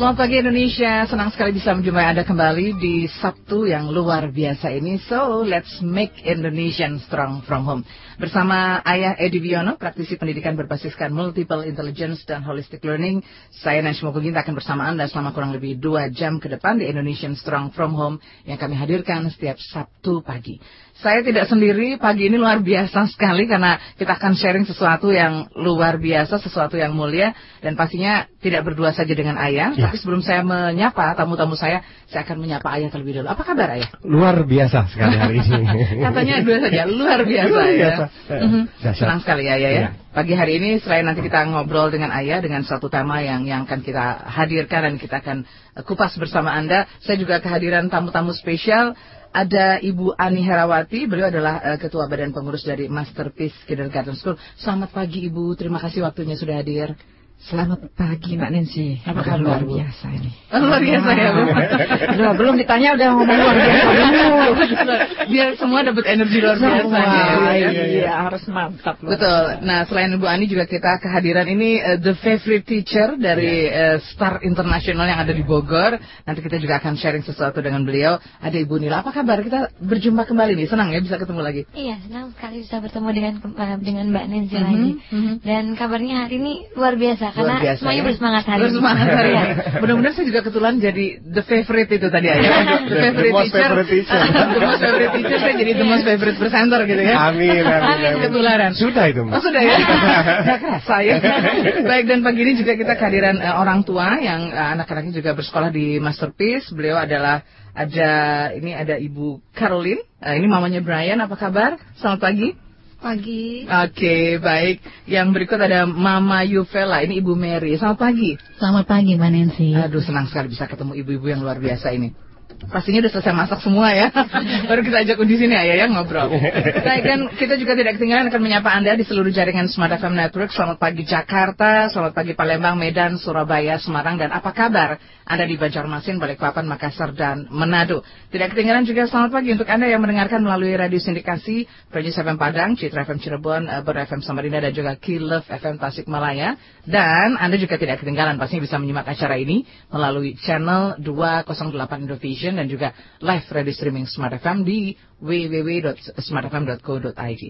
Selamat pagi Indonesia, senang sekali bisa menjumpai Anda kembali di Sabtu yang luar biasa ini. So, let's make Indonesian strong from home. Bersama Ayah Edi Biono, praktisi pendidikan berbasiskan multiple intelligence dan holistic learning. Saya Najma Kuginta akan bersama Anda selama kurang lebih dua jam ke depan di Indonesian Strong from Home yang kami hadirkan setiap Sabtu pagi. Saya tidak sendiri, pagi ini luar biasa sekali karena kita akan sharing sesuatu yang luar biasa, sesuatu yang mulia dan pastinya tidak berdua saja dengan Ayah. Ya. Tapi sebelum saya menyapa tamu-tamu saya, saya akan menyapa Ayah terlebih dahulu. Apa kabar Ayah? Luar biasa sekali hari ini. Katanya dua saja, luar biasa luar biasa. ya. Mm -hmm. Senang sekali ya Ayah ya. ya. Pagi hari ini selain nanti kita ngobrol dengan Ayah dengan satu tema yang yang akan kita hadirkan dan kita akan kupas bersama Anda, saya juga kehadiran tamu-tamu spesial ada Ibu Ani Herawati, beliau adalah uh, Ketua Badan Pengurus dari Masterpiece Kindergarten School. Selamat pagi Ibu, terima kasih waktunya sudah hadir. Selamat pagi Mbak Nancy. Apa kabar luar biasa ini? Oh, luar biasa ya Bu. Aduh, belum ditanya udah ngomong luar biasa dulu. Biar semua dapat energi luar biasa. Semua, ya, iya, iya, iya, harus mantap. Luar. Betul. Nah selain Ibu Ani juga kita kehadiran ini uh, the favorite teacher dari uh, Star International yang ada di Bogor. Nanti kita juga akan sharing sesuatu dengan beliau. Ada Ibu Nila. Apa kabar? Kita berjumpa kembali nih. Senang ya bisa ketemu lagi. Iya senang sekali bisa bertemu dengan uh, dengan Mbak Nancy mm -hmm, lagi. Mm -hmm. Dan kabarnya hari ini luar biasa karena biasa, semuanya ya? bersemangat hari bersemangat hari ya. Mudah-mudahan saya juga kebetulan jadi the favorite itu tadi aja. the favorite the teacher. Favorite teacher. the most favorite teacher saya jadi the most favorite presenter gitu ya. Amin, amin, amin. Ketularan. Sudah itu, Mbak. Oh, sudah ya. saya. Baik dan pagi ini juga kita kehadiran uh, orang tua yang uh, anak-anaknya juga bersekolah di Masterpiece. Beliau adalah ada ini ada Ibu Caroline. Uh, ini mamanya Brian. Apa kabar? Selamat pagi. Pagi. Oke, okay, baik. Yang berikut ada Mama Yuvela, ini Ibu Mary. Selamat pagi. Selamat pagi, Mbak Nancy. Aduh, senang sekali bisa ketemu ibu-ibu yang luar biasa ini. Pastinya udah selesai masak semua ya. Baru kita ajak di sini ya, ya ngobrol. Baik, dan kita juga tidak ketinggalan akan menyapa Anda di seluruh jaringan Smart FM Network. Selamat pagi Jakarta, selamat pagi Palembang, Medan, Surabaya, Semarang, dan apa kabar? Anda di Banjarmasin, Balikpapan, Makassar, dan Manado. Tidak ketinggalan juga selamat pagi untuk Anda yang mendengarkan melalui radio sindikasi Prejus FM Padang, Citra FM Cirebon, Ber FM Samarinda, dan juga Kilov FM Tasikmalaya. Dan Anda juga tidak ketinggalan pastinya bisa menyimak acara ini melalui channel 208 Indovision dan juga live radio streaming Smart FM di www.smartfm.co.id.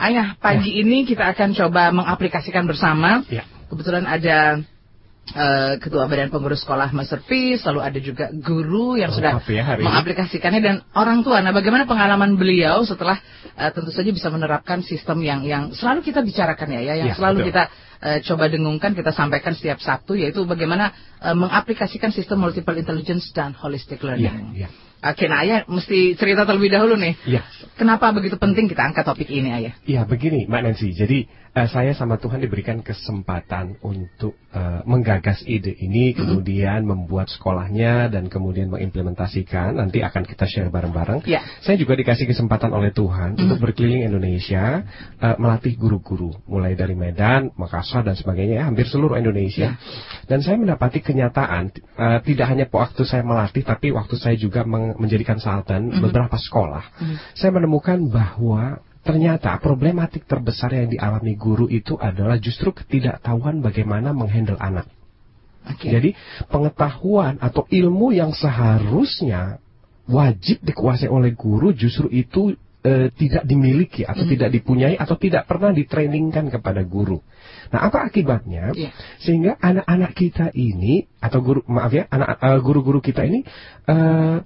Ayah, pagi ya. ini kita akan coba mengaplikasikan bersama. Ya. Kebetulan ada Uh, ketua badan pengurus sekolah Masterpiece, lalu ada juga guru yang oh, sudah ya mengaplikasikannya dan orang tua. Nah, bagaimana pengalaman beliau setelah uh, tentu saja bisa menerapkan sistem yang yang selalu kita bicarakan ya, ya yang ya, selalu betul. kita uh, coba dengungkan, kita sampaikan setiap Sabtu, yaitu bagaimana uh, mengaplikasikan sistem multiple intelligence dan holistic learning. Ya, ya. Oke, nah Ayah mesti cerita terlebih dahulu nih. Iya. Kenapa begitu penting kita angkat topik ini, Ayah? Iya, begini, Mbak Nancy. Jadi uh, saya sama Tuhan diberikan kesempatan untuk uh, menggagas ide ini, kemudian membuat sekolahnya dan kemudian mengimplementasikan. Nanti akan kita share bareng-bareng. Ya. Saya juga dikasih kesempatan oleh Tuhan untuk berkeliling Indonesia, uh, melatih guru-guru, mulai dari Medan, Makassar dan sebagainya, ya, hampir seluruh Indonesia. Ya. Dan saya mendapati kenyataan uh, tidak hanya waktu saya melatih, tapi waktu saya juga menjadikan saltan mm -hmm. beberapa sekolah, mm -hmm. saya menemukan bahwa ternyata problematik terbesar yang dialami guru itu adalah justru ketidaktahuan bagaimana menghandle anak. Okay. Jadi pengetahuan atau ilmu yang seharusnya wajib dikuasai oleh guru justru itu e, tidak dimiliki atau mm. tidak dipunyai atau tidak pernah ditrainingkan kepada guru. Nah, apa akibatnya? Yeah. Sehingga anak-anak kita ini atau guru maaf ya, anak uh, guru-guru kita ini uh,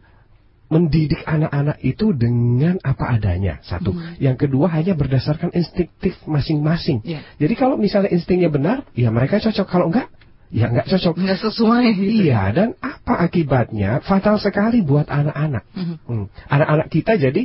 mendidik anak-anak itu dengan apa adanya satu hmm. yang kedua hanya berdasarkan instiktif masing-masing yeah. jadi kalau misalnya instingnya benar ya mereka cocok kalau enggak ya enggak cocok enggak sesuai gitu. iya dan apa akibatnya fatal sekali buat anak-anak hmm. hmm. anak-anak kita jadi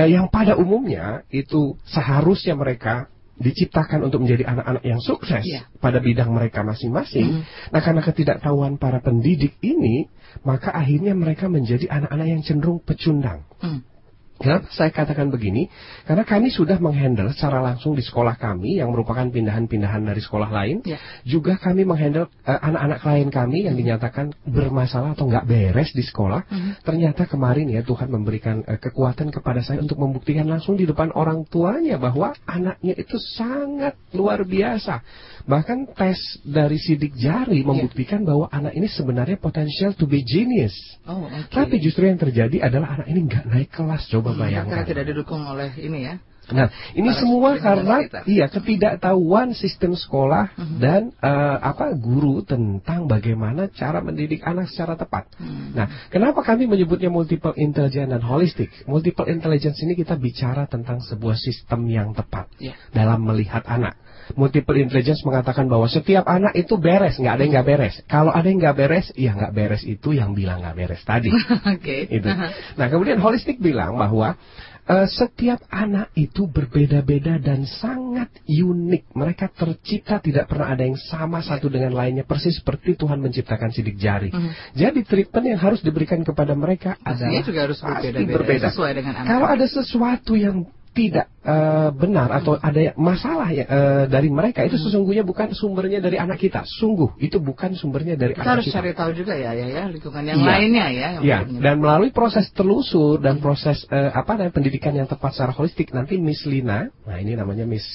eh, yang pada umumnya itu seharusnya mereka diciptakan untuk menjadi anak-anak yang sukses yeah. pada bidang mereka masing-masing. Mm. Nah, karena ketidaktahuan para pendidik ini, maka akhirnya mereka menjadi anak-anak yang cenderung pecundang. Mm. Kenapa saya katakan begini? Karena kami sudah menghandle secara langsung di sekolah kami yang merupakan pindahan-pindahan dari sekolah lain. Ya. Juga kami menghandle eh, anak-anak klien kami yang dinyatakan bermasalah atau nggak beres di sekolah. Uh -huh. Ternyata kemarin ya Tuhan memberikan uh, kekuatan kepada saya untuk membuktikan langsung di depan orang tuanya bahwa anaknya itu sangat luar biasa. Bahkan tes dari sidik jari ya. membuktikan bahwa anak ini sebenarnya potensial to be genius. Oh, okay. Tapi justru yang terjadi adalah anak ini nggak naik kelas. Coba Bayangkan. Karena tidak didukung oleh ini ya. Nah, ini Para semua karena iya ketidaktahuan sistem sekolah mhm. -huh. dan uh, apa guru tentang bagaimana cara mendidik anak secara tepat. Uh hmm. Nah, kenapa kami menyebutnya multiple intelligence dan holistic? Multiple intelligence ini kita bicara tentang sebuah sistem yang tepat yeah. dalam melihat anak. Multiple intelligence mengatakan bahwa setiap anak itu beres, nggak ada yang nggak beres. Kalau ada yang nggak beres, ya nggak beres itu yang bilang nggak beres tadi. Oke. okay. Itu. Nah, kemudian holistic bilang bahwa uh, setiap anak itu berbeda-beda dan sangat unik. Mereka tercipta tidak pernah ada yang sama satu dengan lainnya, persis seperti Tuhan menciptakan sidik jari. Mm -hmm. Jadi treatment yang harus diberikan kepada mereka adalah juga harus berbeda-beda berbeda. sesuai dengan anak. Kalau ada sesuatu yang tidak uh, benar atau ada masalah ya uh, dari mereka itu sesungguhnya bukan sumbernya dari anak kita sungguh itu bukan sumbernya dari kita anak harus kita. cari tahu juga ya ya ya lingkungan yang ya. lainnya ya ya dan melalui proses telusur dan proses uh, apa namanya pendidikan yang tepat secara holistik nanti Miss Lina nah ini namanya Miss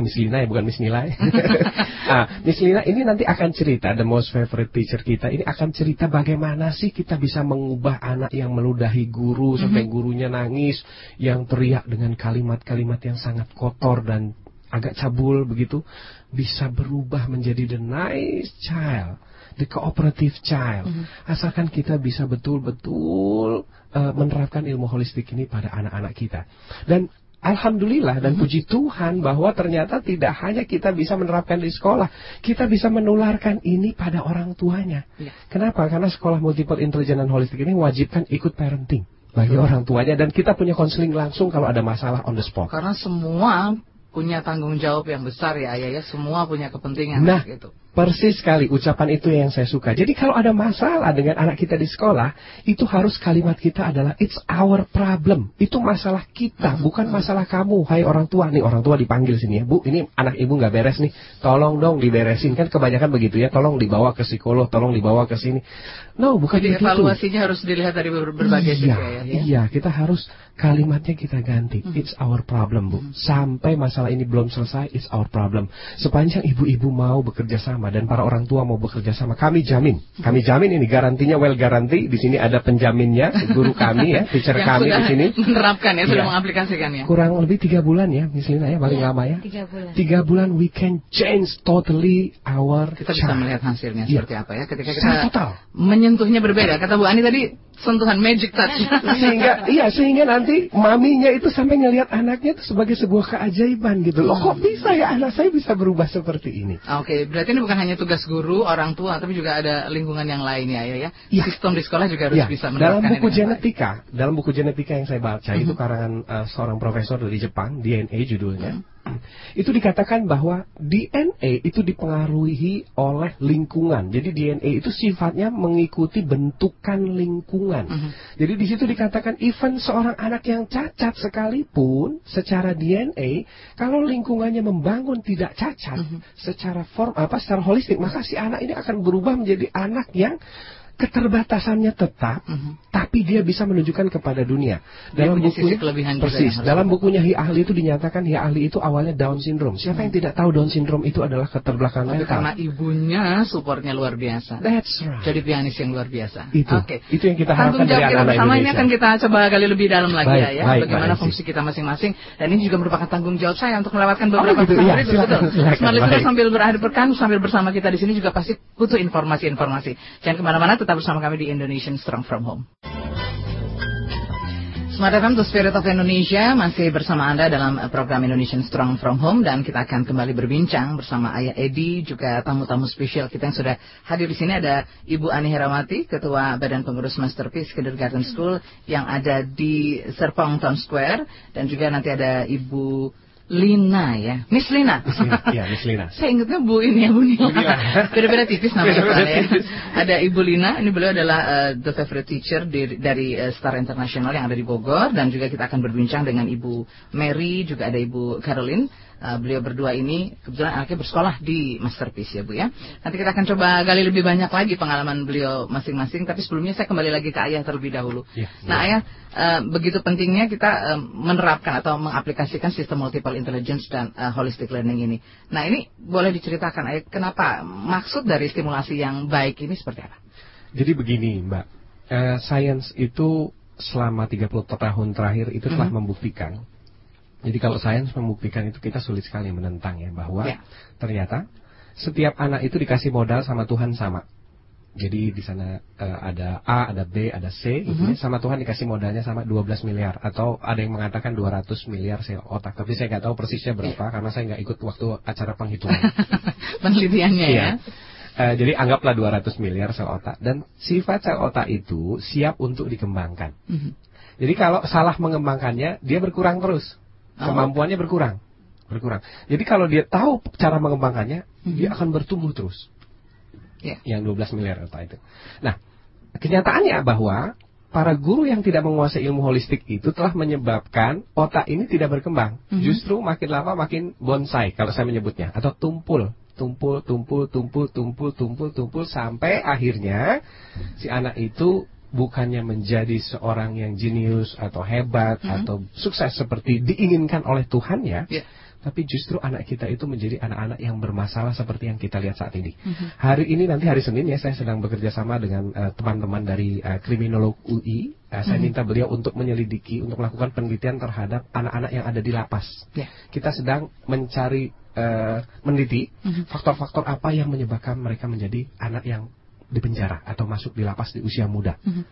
Miss Lina ya bukan Miss Nilai. ah, Miss Lina ini nanti akan cerita the most favorite teacher kita ini akan cerita bagaimana sih kita bisa mengubah anak yang meludahi guru sampai mhm. gurunya nangis, yang teriak dengan kalimat-kalimat yang sangat kotor dan agak cabul begitu bisa berubah menjadi the nice child, the cooperative child. Mm -hmm. Asalkan kita bisa betul-betul uh, menerapkan ilmu holistik ini pada anak-anak kita. Dan Alhamdulillah dan mhm. puji Tuhan bahwa ternyata tidak hanya kita bisa menerapkan di sekolah, kita bisa menularkan ini pada orang tuanya. Ya. Kenapa? Karena sekolah multiple intelligence dan holistik ini wajibkan ikut parenting bagi orang tuanya dan kita punya konseling langsung kalau ada masalah on the spot. Karena semua punya tanggung jawab yang besar ya ayah ya, semua punya kepentingan nah, gitu. Persis sekali ucapan itu yang saya suka. Jadi kalau ada masalah dengan anak kita di sekolah, itu harus kalimat kita adalah it's our problem. Itu masalah kita, bukan masalah kamu. Hai orang tua nih, orang tua dipanggil sini ya, Bu. Ini anak ibu nggak beres nih. Tolong dong diberesin kan kebanyakan begitu ya. Tolong dibawa ke psikolog, tolong dibawa ke sini. No, bukan Jadi begitu. evaluasinya harus dilihat dari berbagai iya, ya, ya. Iya, kita harus kalimatnya kita ganti. Hmm. It's our problem, Bu. Sampai masalah ini belum selesai, it's our problem. Sepanjang ibu-ibu mau bekerja sama sama dan para orang tua mau bekerja sama, kami jamin, kami jamin ini garantinya well garanti. Di sini ada penjaminnya, guru kami ya, teacher kami di sini menerapkan ya, sudah ya. mengaplikasikan ya. Kurang lebih tiga bulan ya, misalnya ya paling ya, lama ya. Tiga bulan. Tiga bulan we can change totally our. Kita child. bisa melihat hasilnya ya. seperti apa ya ketika kita total. menyentuhnya berbeda. Kata Bu Ani tadi sentuhan magic touch. sehingga iya sehingga nanti maminya itu sampai ngelihat anaknya itu sebagai sebuah keajaiban gitu loh. Kok bisa ya anak saya bisa berubah seperti ini? Oke, okay, berarti ini bukan hanya tugas guru, orang tua, tapi juga ada lingkungan yang lainnya ya ya. ya. Sistem di sekolah juga harus ya. bisa Dalam buku genetika, dalam buku genetika yang saya baca mm -hmm. itu karangan uh, seorang profesor dari Jepang, DNA judulnya. Mm -hmm itu dikatakan bahwa DNA itu dipengaruhi oleh lingkungan. Jadi DNA itu sifatnya mengikuti bentukan lingkungan. Uh mhm. -huh. Jadi di situ dikatakan even seorang anak yang cacat sekalipun secara DNA kalau lingkungannya membangun tidak cacat uh mhm. -huh. secara form apa secara holistik maka si anak ini akan berubah menjadi anak yang keterbatasannya tetap, mhm. -huh. tapi dia bisa menunjukkan kepada dunia. Dalam buku persis, dalam bukunya Hi Ahli itu dinyatakan Hi Ahli itu awalnya Down syndrome. Siapa uh -huh. yang tidak tahu Down syndrome itu adalah keterbelakangan mental? Karena ibunya supportnya luar biasa. That's right. Jadi pianis yang luar biasa. Itu. Oke. Okay. Itu yang kita harapkan dari anak-anak bersama ini akan kita coba gali lebih dalam lagi baik, ya, ya. Baik, bagaimana baik, fungsi kita masing-masing dan ini juga merupakan tanggung jawab saya untuk melewatkan oh, beberapa oh, gitu, iya, silakan, silakan, sambil berakhir pekan sambil bersama kita di sini juga pasti butuh informasi-informasi. Jangan ke mana-mana, tetap bersama kami di Indonesian Strong From Home. Smart FM, The Spirit of Indonesia masih bersama Anda dalam program Indonesian Strong From Home. Dan kita akan kembali berbincang bersama Ayah Edi juga tamu-tamu spesial kita yang sudah hadir di sini. Ada Ibu Ani Herawati, Ketua Badan Pengurus Masterpiece Kindergarten School yang ada di Serpong Town Square. Dan juga nanti ada Ibu Lina ya, Miss Lina. Iya, Miss Lina. Saya ingatnya Bu ini ya Bu Nila. Beda-beda tipis namanya ya. Ada Ibu Lina, ini beliau adalah uh, the favorite teacher di, dari uh, Star International yang ada di Bogor dan juga kita akan berbincang dengan Ibu Mary, juga ada Ibu Caroline uh, beliau berdua ini kebetulan anaknya bersekolah di Masterpiece ya Bu ya. Nanti kita akan coba gali lebih banyak lagi pengalaman beliau masing-masing. Tapi sebelumnya saya kembali lagi ke Ayah terlebih dahulu. Ya, nah ya. Ayah uh, begitu pentingnya kita uh, menerapkan atau mengaplikasikan sistem multiple intelligence dan uh, holistic learning ini. Nah ini boleh diceritakan Ayah kenapa maksud dari stimulasi yang baik ini seperti apa? Jadi begini Mbak, uh, science itu selama 30 tahun terakhir itu telah mm -hmm. membuktikan jadi kalau sains membuktikan itu kita sulit sekali menentang ya bahwa ya. ternyata setiap anak itu dikasih modal sama Tuhan sama. Jadi di sana uh, ada A, ada B, ada C, mm -hmm. sama Tuhan dikasih modalnya sama 12 miliar atau ada yang mengatakan 200 miliar sel otak. Tapi saya nggak tahu persisnya berapa yeah. karena saya nggak ikut waktu acara penghitungan. Penelitiannya ya. Uh, jadi anggaplah 200 miliar sel otak dan sifat sel otak itu siap untuk dikembangkan. Mm -hmm. Jadi kalau salah mengembangkannya dia berkurang terus. Kemampuannya berkurang. Berkurang. Jadi kalau dia tahu cara mengembangkannya hmm. dia akan bertumbuh terus. Yeah. yang 12 miliar otak itu. Nah kenyataannya bahwa para guru yang tidak menguasai ilmu holistik itu telah menyebabkan otak ini tidak berkembang. -hmm. justru makin lama makin bonsai kalau saya menyebutnya. Atau tumpul. Tumpul tumpul tumpul tumpul tumpul tumpul sampai akhirnya si anak itu bukannya menjadi seorang yang jenius atau hebat mm -hmm. atau sukses seperti diinginkan oleh Tuhan ya. Yeah. Tapi justru anak kita itu menjadi anak-anak yang bermasalah seperti yang kita lihat saat ini. Mm -hmm. Hari ini nanti hari Senin ya saya sedang bekerja sama dengan eh, teman-teman uh, dari uh, kriminolog UI. Uh, saya mm -hmm. minta beliau untuk menyelidiki, untuk melakukan penelitian terhadap anak-anak yang ada di lapas. Yeah. Kita sedang mencari, uh, meneliti mhm. faktor-faktor mm -hmm. apa yang menyebabkan mereka menjadi anak yang di penjara atau masuk di lapas di usia muda. Mm -hmm.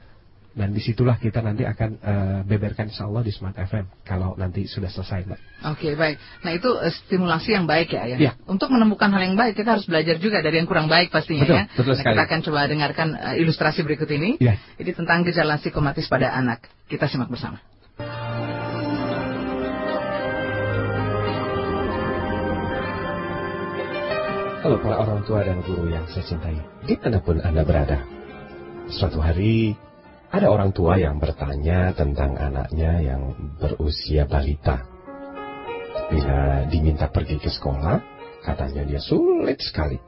Dan di situlah kita nanti akan uh, beberkan insya Allah di Smart FM kalau nanti sudah selesai, Mbak. Oke, okay, baik. Nah itu uh, stimulasi yang baik ya, ya. ya. Untuk menemukan hal yang baik kita harus belajar juga dari yang kurang baik pastinya betul, ya. Betul nah, Kita akan coba dengarkan uh, ilustrasi berikut ini. Ya. Ini tentang gejala psikomatis pada anak. Kita simak bersama. Halo para orang tua dan guru yang saya cintai, di mana pun Anda berada. Suatu hari, ada orang tua yang bertanya tentang anaknya yang berusia balita. Bila diminta pergi ke sekolah, katanya dia sulit sekali.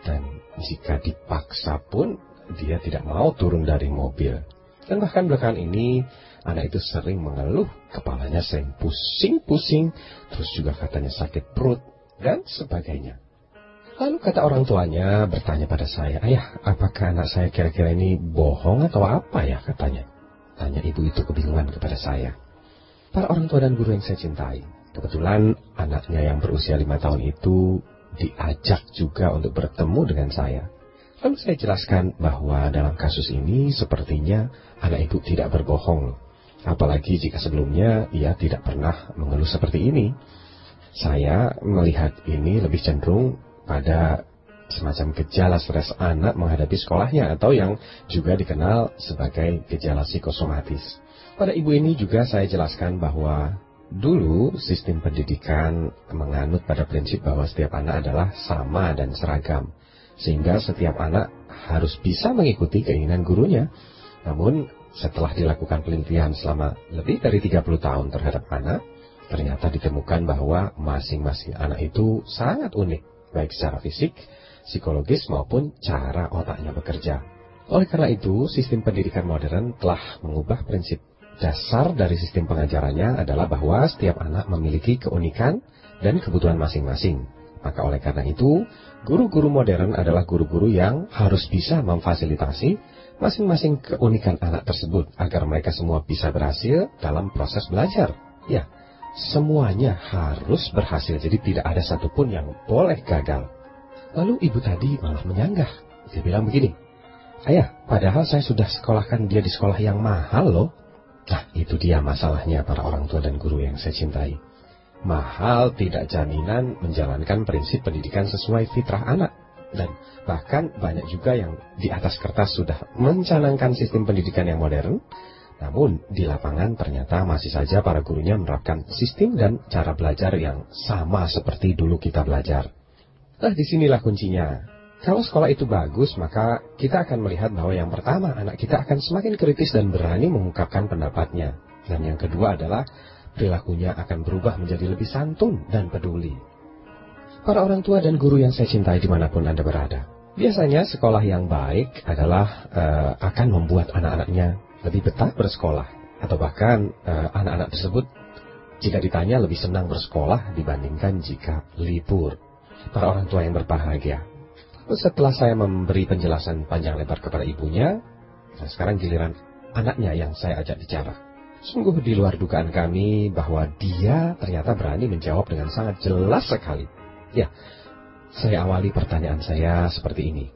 Dan jika dipaksa pun, dia tidak mau turun dari mobil. Dan bahkan belakangan ini, anak itu sering mengeluh, kepalanya sering pusing-pusing, terus juga katanya sakit perut, dan sebagainya. Lalu kata orang tuanya bertanya pada saya, Ayah, apakah anak saya kira-kira ini bohong atau apa ya katanya? Tanya ibu itu kebingungan kepada saya. Para orang tua dan guru yang saya cintai, kebetulan anaknya yang berusia lima tahun itu diajak juga untuk bertemu dengan saya. Lalu saya jelaskan bahwa dalam kasus ini sepertinya anak ibu tidak berbohong. Apalagi jika sebelumnya ia tidak pernah mengeluh seperti ini. Saya melihat ini lebih cenderung pada semacam gejala stres anak menghadapi sekolahnya atau yang juga dikenal sebagai gejala psikosomatis. Pada ibu ini juga saya jelaskan bahwa dulu sistem pendidikan menganut pada prinsip bahwa setiap anak adalah sama dan seragam. Sehingga setiap anak harus bisa mengikuti keinginan gurunya. Namun setelah dilakukan penelitian selama lebih dari 30 tahun terhadap anak, ternyata ditemukan bahwa masing-masing anak itu sangat unik baik secara fisik, psikologis maupun cara otaknya bekerja. Oleh karena itu, sistem pendidikan modern telah mengubah prinsip dasar dari sistem pengajarannya adalah bahwa setiap anak memiliki keunikan dan kebutuhan masing-masing. Maka oleh karena itu, guru-guru modern adalah guru-guru yang harus bisa memfasilitasi masing-masing keunikan anak tersebut agar mereka semua bisa berhasil dalam proses belajar. Ya, semuanya harus berhasil, jadi tidak ada satupun yang boleh gagal. Lalu ibu tadi malah menyanggah. Dia bilang begini, Ayah, padahal saya sudah sekolahkan dia di sekolah yang mahal loh. Nah, itu dia masalahnya para orang tua dan guru yang saya cintai. Mahal tidak jaminan menjalankan prinsip pendidikan sesuai fitrah anak. Dan bahkan banyak juga yang di atas kertas sudah mencanangkan sistem pendidikan yang modern, Namun, di lapangan ternyata masih saja para gurunya menerapkan sistem dan cara belajar yang sama seperti dulu kita belajar. Nah, di sinilah kuncinya. Kalau sekolah itu bagus, maka kita akan melihat bahwa yang pertama, anak kita akan semakin kritis dan berani mengungkapkan pendapatnya. Dan yang kedua adalah, perilakunya akan berubah menjadi lebih santun dan peduli. Para orang tua dan guru yang saya cintai di mana pun Anda berada. Biasanya sekolah yang baik adalah uh, akan membuat anak-anaknya lebih betah bersekolah atau bahkan uh, anak-anak tersebut jika ditanya lebih senang bersekolah dibandingkan jika libur. Para orang tua yang berbahagia. Setelah saya memberi penjelasan panjang lebar kepada ibunya, nah sekarang giliran anaknya yang saya ajak bicara. Sungguh di luar dugaan kami bahwa dia ternyata berani menjawab dengan sangat jelas sekali. Ya, saya awali pertanyaan saya seperti ini.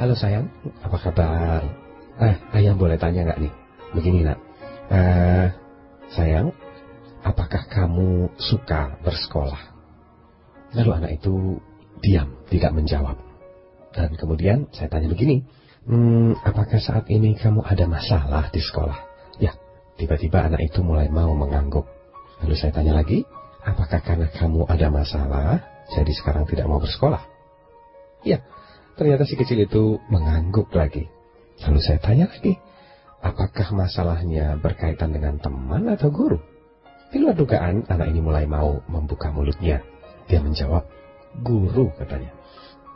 Halo sayang, apa kabar? Eh, ayah boleh tanya nggak nih? Begini nak, eh, sayang, apakah kamu suka bersekolah? Lalu anak itu diam, tidak menjawab. Dan kemudian saya tanya begini, hmm, apakah saat ini kamu ada masalah di sekolah? Ya, tiba-tiba anak itu mulai mau mengangguk. Lalu saya tanya lagi, apakah karena kamu ada masalah, jadi sekarang tidak mau bersekolah? Ya, ternyata si kecil itu mengangguk lagi. Lalu saya tanya lagi, apakah masalahnya berkaitan dengan teman atau guru? Di luar dugaan, anak ini mulai mau membuka mulutnya. Dia menjawab, guru katanya.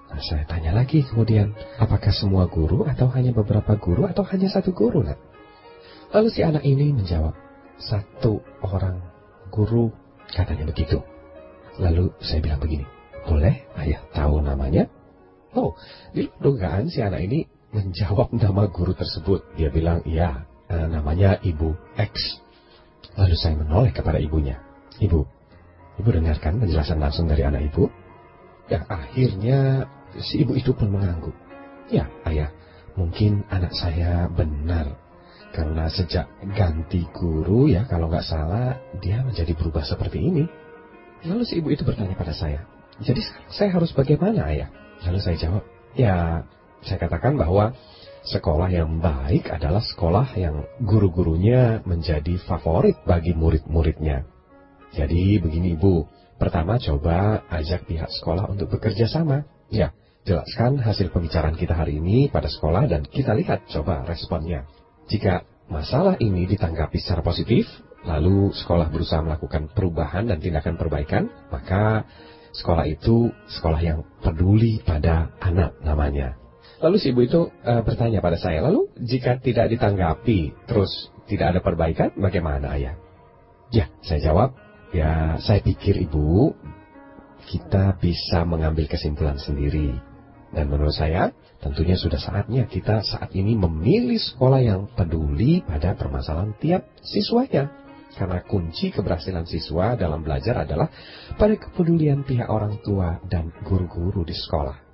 Nah, saya tanya lagi kemudian, apakah semua guru atau hanya beberapa guru atau hanya satu guru? Nak? Lalu si anak ini menjawab, satu orang guru katanya begitu. Lalu saya bilang begini, boleh ayah tahu namanya? Oh, di dugaan si anak ini menjawab nama guru tersebut. Dia bilang, iya, eh, namanya Ibu X. Lalu saya menoleh kepada ibunya. Ibu, ibu dengarkan penjelasan langsung dari anak ibu? Ya, akhirnya si ibu itu pun mengangguk. Ya, ayah, mungkin anak saya benar. Karena sejak ganti guru ya, kalau nggak salah, dia menjadi berubah seperti ini. Lalu si ibu itu bertanya pada saya, jadi saya harus bagaimana ayah? Lalu saya jawab, ya saya katakan bahwa sekolah yang baik adalah sekolah yang guru-gurunya menjadi favorit bagi murid-muridnya. Jadi begini Ibu, pertama coba ajak pihak sekolah untuk bekerja sama. Ya, jelaskan hasil pembicaraan kita hari ini pada sekolah dan kita lihat coba responnya. Jika masalah ini ditanggapi secara positif, lalu sekolah berusaha melakukan perubahan dan tindakan perbaikan, maka sekolah itu sekolah yang peduli pada anak namanya. Lalu si ibu itu e, bertanya pada saya, lalu jika tidak ditanggapi, terus tidak ada perbaikan, bagaimana ayah? Ya, saya jawab, ya saya pikir ibu, kita bisa mengambil kesimpulan sendiri. Dan menurut saya, tentunya sudah saatnya kita saat ini memilih sekolah yang peduli pada permasalahan tiap siswanya. Karena kunci keberhasilan siswa dalam belajar adalah pada kepedulian pihak orang tua dan guru-guru di sekolah.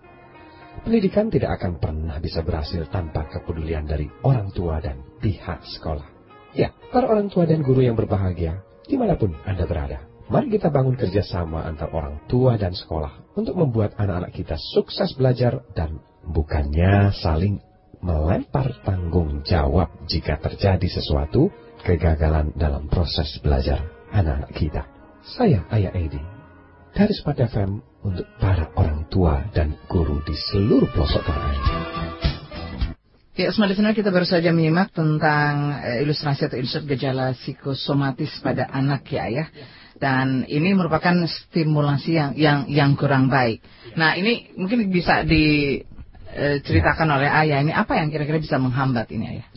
Pendidikan tidak akan pernah bisa berhasil tanpa kepedulian dari orang tua dan pihak sekolah. Ya, para orang tua dan guru yang berbahagia, di mana pun Anda berada, mari kita bangun kerjasama antar orang tua dan sekolah untuk membuat anak-anak kita sukses belajar dan bukannya saling melempar tanggung jawab jika terjadi sesuatu kegagalan dalam proses belajar anak-anak kita. Saya Ayah Edi dari Smart FM untuk para orang tua dan guru di seluruh pelosok tanah air. Ya, listener kita baru saja menyimak tentang uh, ilustrasi atau insert gejala psikosomatis pada anak ya ya. Dan ini merupakan stimulasi yang yang yang kurang baik. Nah, ini mungkin bisa diceritakan uh, oleh Ayah ini apa yang kira-kira bisa menghambat ini Ayah?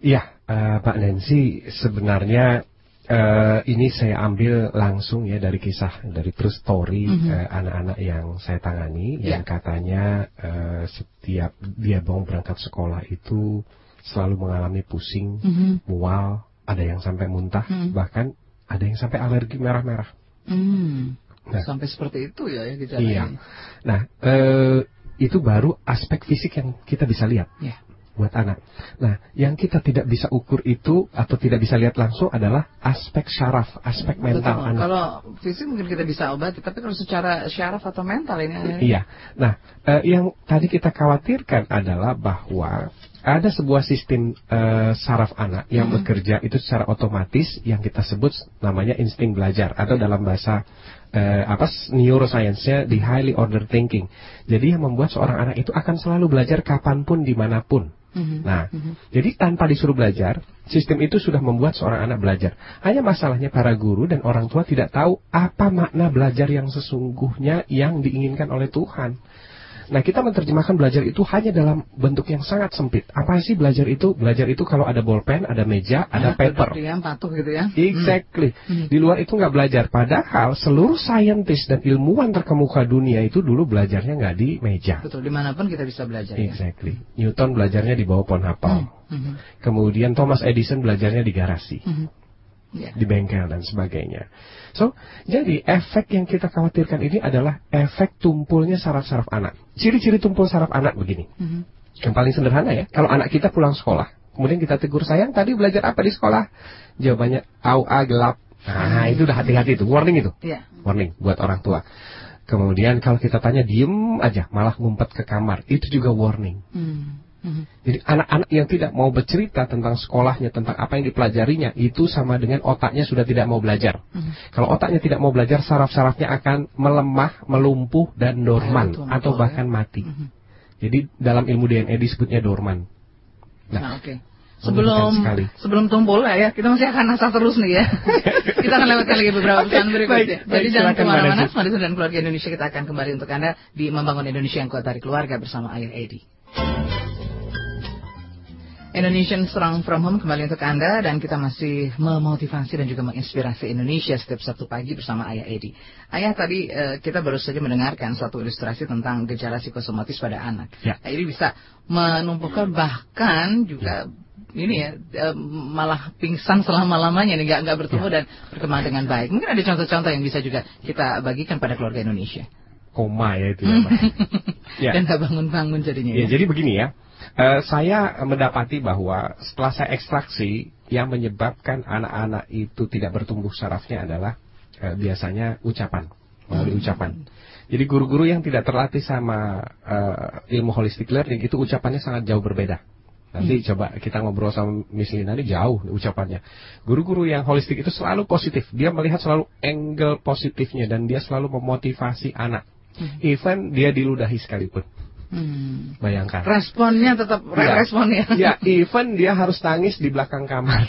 Iya, uh, Pak Nancy sebenarnya Uh, ini saya ambil langsung ya dari kisah dari true story mm -hmm. uh, anak-anak yang saya tangani yeah. yang katanya uh, setiap dia mau berangkat sekolah itu selalu mengalami pusing, mm -hmm. mual, ada yang sampai muntah, mm -hmm. bahkan ada yang sampai alergi merah-merah. Mm. Nah, sampai seperti itu ya ya Iya. Nah, uh, itu baru aspek fisik yang kita bisa lihat. Yeah buat anak. Nah, yang kita tidak bisa ukur itu atau tidak bisa lihat langsung adalah aspek syaraf, aspek mental Betul. anak. Kalau fisik mungkin kita bisa obati, tapi kalau secara syaraf atau mental ini. Iya. Nah, eh, yang tadi kita khawatirkan adalah bahwa ada sebuah sistem uh, saraf anak yang hmm. bekerja itu secara otomatis yang kita sebut namanya insting belajar atau dalam bahasa uh, apa neuroscience-nya di highly order thinking. Jadi yang membuat seorang anak itu akan selalu belajar kapan pun di mana pun. Mm-hmm. Nah, mm-hmm. jadi tanpa disuruh belajar, sistem itu sudah membuat seorang anak belajar. Hanya masalahnya para guru dan orang tua tidak tahu apa makna belajar yang sesungguhnya yang diinginkan oleh Tuhan. Nah, kita menerjemahkan belajar itu hanya dalam bentuk yang sangat sempit. Apa sih belajar itu? Belajar itu kalau ada bolpen, ada meja, ada paper. Yang patuh gitu ya. Exactly. Hmm. Di luar itu nggak belajar. Padahal seluruh saintis dan ilmuwan terkemuka dunia itu dulu belajarnya nggak di meja. Betul. Di mana pun kita bisa belajar. Ya. Exactly. Ya? Newton belajarnya di bawah pohon apel. Hmm. Hmm. Kemudian Thomas Edison belajarnya di garasi. Hmm. Yeah. Di bengkel dan sebagainya. So, jadi efek yang kita khawatirkan ini adalah efek tumpulnya saraf-saraf anak. Ciri-ciri tumpul saraf anak begini. Mm -hmm. Yang paling sederhana ya, kalau anak kita pulang sekolah, kemudian kita tegur sayang tadi belajar apa di sekolah? Jawabannya au a gelap. Nah, itu udah hati-hati itu, warning itu. Yeah. Warning buat orang tua. Kemudian kalau kita tanya diem aja, malah ngumpet ke kamar, itu juga warning. Mm. Hmm. Jadi anak-anak yang tidak mau bercerita tentang sekolahnya, tentang apa yang dipelajarinya, itu sama dengan otaknya sudah tidak mau belajar. Hmm. Kalau otaknya tidak mau belajar, saraf-sarafnya akan melemah, melumpuh, dan dorman, atau bahkan ya. mati. Hmm. Jadi dalam ilmu DNA disebutnya dorman. Nah, nah oke. Okay. Sebelum sebelum tumpul ya, kita masih akan asal terus nih ya. kita akan lewatkan lagi beberapa pesan berikutnya. Jadi jangan ke mana-mana, Madison dan keluarga Indonesia kita akan kembali untuk Anda di Membangun Indonesia yang kuat dari keluarga bersama Ayah Edi. Indonesian Strong From Home kembali untuk Anda dan kita masih memotivasi dan juga menginspirasi Indonesia setiap Sabtu pagi bersama Ayah Edi. Ayah tadi uh, kita baru saja mendengarkan suatu ilustrasi tentang gejala psikosomatis pada anak. Ya. Nah, ini bisa menumpukan bahkan juga ya. ini ya uh, malah pingsan selama lamanya nih nggak nggak bertemu ya. dan berkembang dengan baik. Mungkin ada contoh-contoh yang bisa juga kita bagikan pada keluarga Indonesia. Koma ya itu ya. ya. Dan nggak bangun-bangun jadinya. Ya, ya. Jadi begini ya uh, saya mendapati bahwa setelah saya ekstraksi yang menyebabkan anak-anak itu tidak bertumbuh sarafnya adalah uh, biasanya ucapan melalui ucapan. Jadi guru-guru yang tidak terlatih sama uh, ilmu holistic learning itu ucapannya sangat jauh berbeda. Nanti hmm. coba kita ngobrol sama Miss Lina ini jauh ucapannya. Guru-guru yang holistik itu selalu positif. Dia melihat selalu angle positifnya dan dia selalu memotivasi anak. Hmm. Even dia diludahi sekalipun. Hmm. Bayangkan. Responnya tetap ya. responnya. Ya, even dia harus nangis di belakang kamar.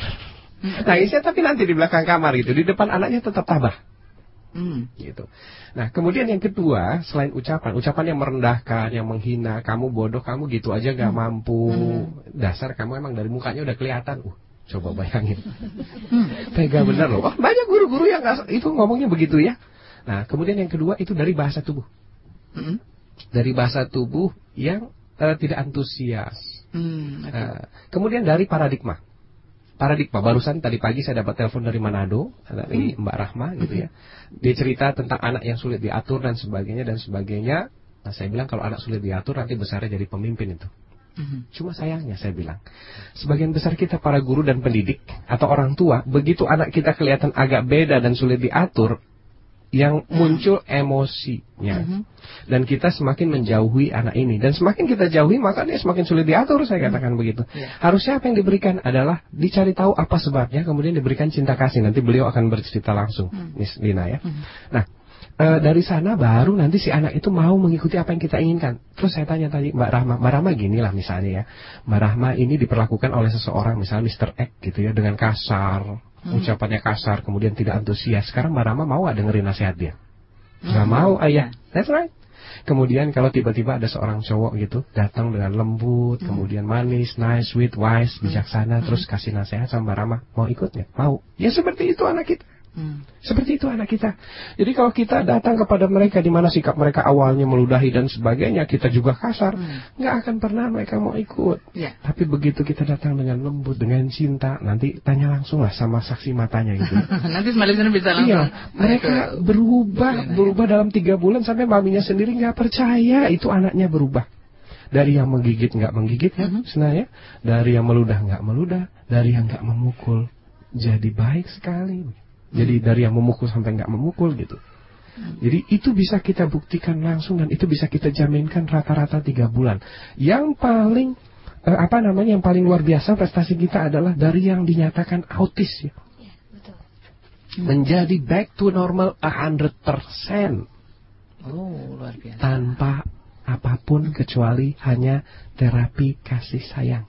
Hmm. Nangisnya tapi nanti di belakang kamar gitu. Di depan anaknya tetap tabah. Hmm. Gitu. Nah, kemudian yang kedua, selain ucapan, ucapan yang merendahkan, yang menghina, kamu bodoh, kamu gitu aja gak hmm. mampu. Hmm. Dasar kamu emang dari mukanya udah kelihatan. Uh, coba bayangin. Hmm. Tega bener loh. Oh, banyak guru-guru yang gak, itu ngomongnya begitu ya. Nah, kemudian yang kedua itu dari bahasa tubuh. Hmm dari bahasa tubuh yang uh, tidak antusias. Hmm, okay. uh, kemudian dari paradigma. Paradigma barusan tadi pagi saya dapat telepon dari Manado dari hmm. Mbak Rahma gitu ya. Dia cerita tentang anak yang sulit diatur dan sebagainya dan sebagainya. Nah, saya bilang kalau anak sulit diatur nanti besarnya jadi pemimpin itu. Hmm. Cuma sayangnya saya bilang, sebagian besar kita para guru dan pendidik atau orang tua, begitu anak kita kelihatan agak beda dan sulit diatur, yang muncul emosinya. Mm -hmm. Dan kita semakin menjauhi anak ini. Dan semakin kita jauhi, maka dia semakin sulit diatur, saya mhm. katakan mm -hmm. begitu. Yeah. Harusnya apa yang diberikan adalah dicari tahu apa sebabnya, kemudian diberikan cinta kasih. Nanti beliau akan bercerita langsung, mm -hmm. Miss Lina ya. Mm -hmm. Nah, e, dari sana baru nanti si anak itu mau mengikuti apa yang kita inginkan. Terus saya tanya tadi Mbak Rahma, Mbak Rahma gini lah misalnya ya. Mbak Rahma ini diperlakukan oleh seseorang, misalnya Mr. X gitu ya, dengan kasar, hmm. ucapannya kasar, kemudian tidak antusias. Sekarang Mbak Rama mau gak dengerin nasihat dia? Gak hmm. mau, ayah. That's right. Kemudian kalau tiba-tiba ada seorang cowok gitu datang dengan lembut, hmm. kemudian manis, nice, sweet, wise, bijaksana, hmm. terus kasih nasihat sama Mbak Rama, mau ikut nggak? Mau. Ya seperti itu anak kita. Hmm. Seperti itu anak kita. Jadi kalau kita datang kepada mereka di mana sikap mereka awalnya meludahi dan sebagainya, kita juga kasar, hmm. nggak akan pernah mereka mau ikut. Yeah. Tapi begitu kita datang dengan lembut, dengan cinta, nanti tanya langsung lah sama saksi matanya gitu. nanti Malisana bisa langsung. Iya, mereka berubah, ya. berubah dalam tiga bulan sampai maminya sendiri nggak percaya itu anaknya berubah dari yang menggigit nggak menggigit ya, mm -hmm. dari yang meludah nggak meludah, dari yang nggak memukul jadi baik sekali. Jadi dari yang memukul sampai nggak memukul gitu. Jadi itu bisa kita buktikan langsung dan itu bisa kita jaminkan rata-rata tiga bulan. Yang paling uh, apa namanya yang paling luar biasa prestasi kita adalah dari yang dinyatakan autis ya. ya betul. Menjadi back to normal 100%. Oh, luar biasa. Tanpa apa pun kecuali hanya terapi kasih sayang.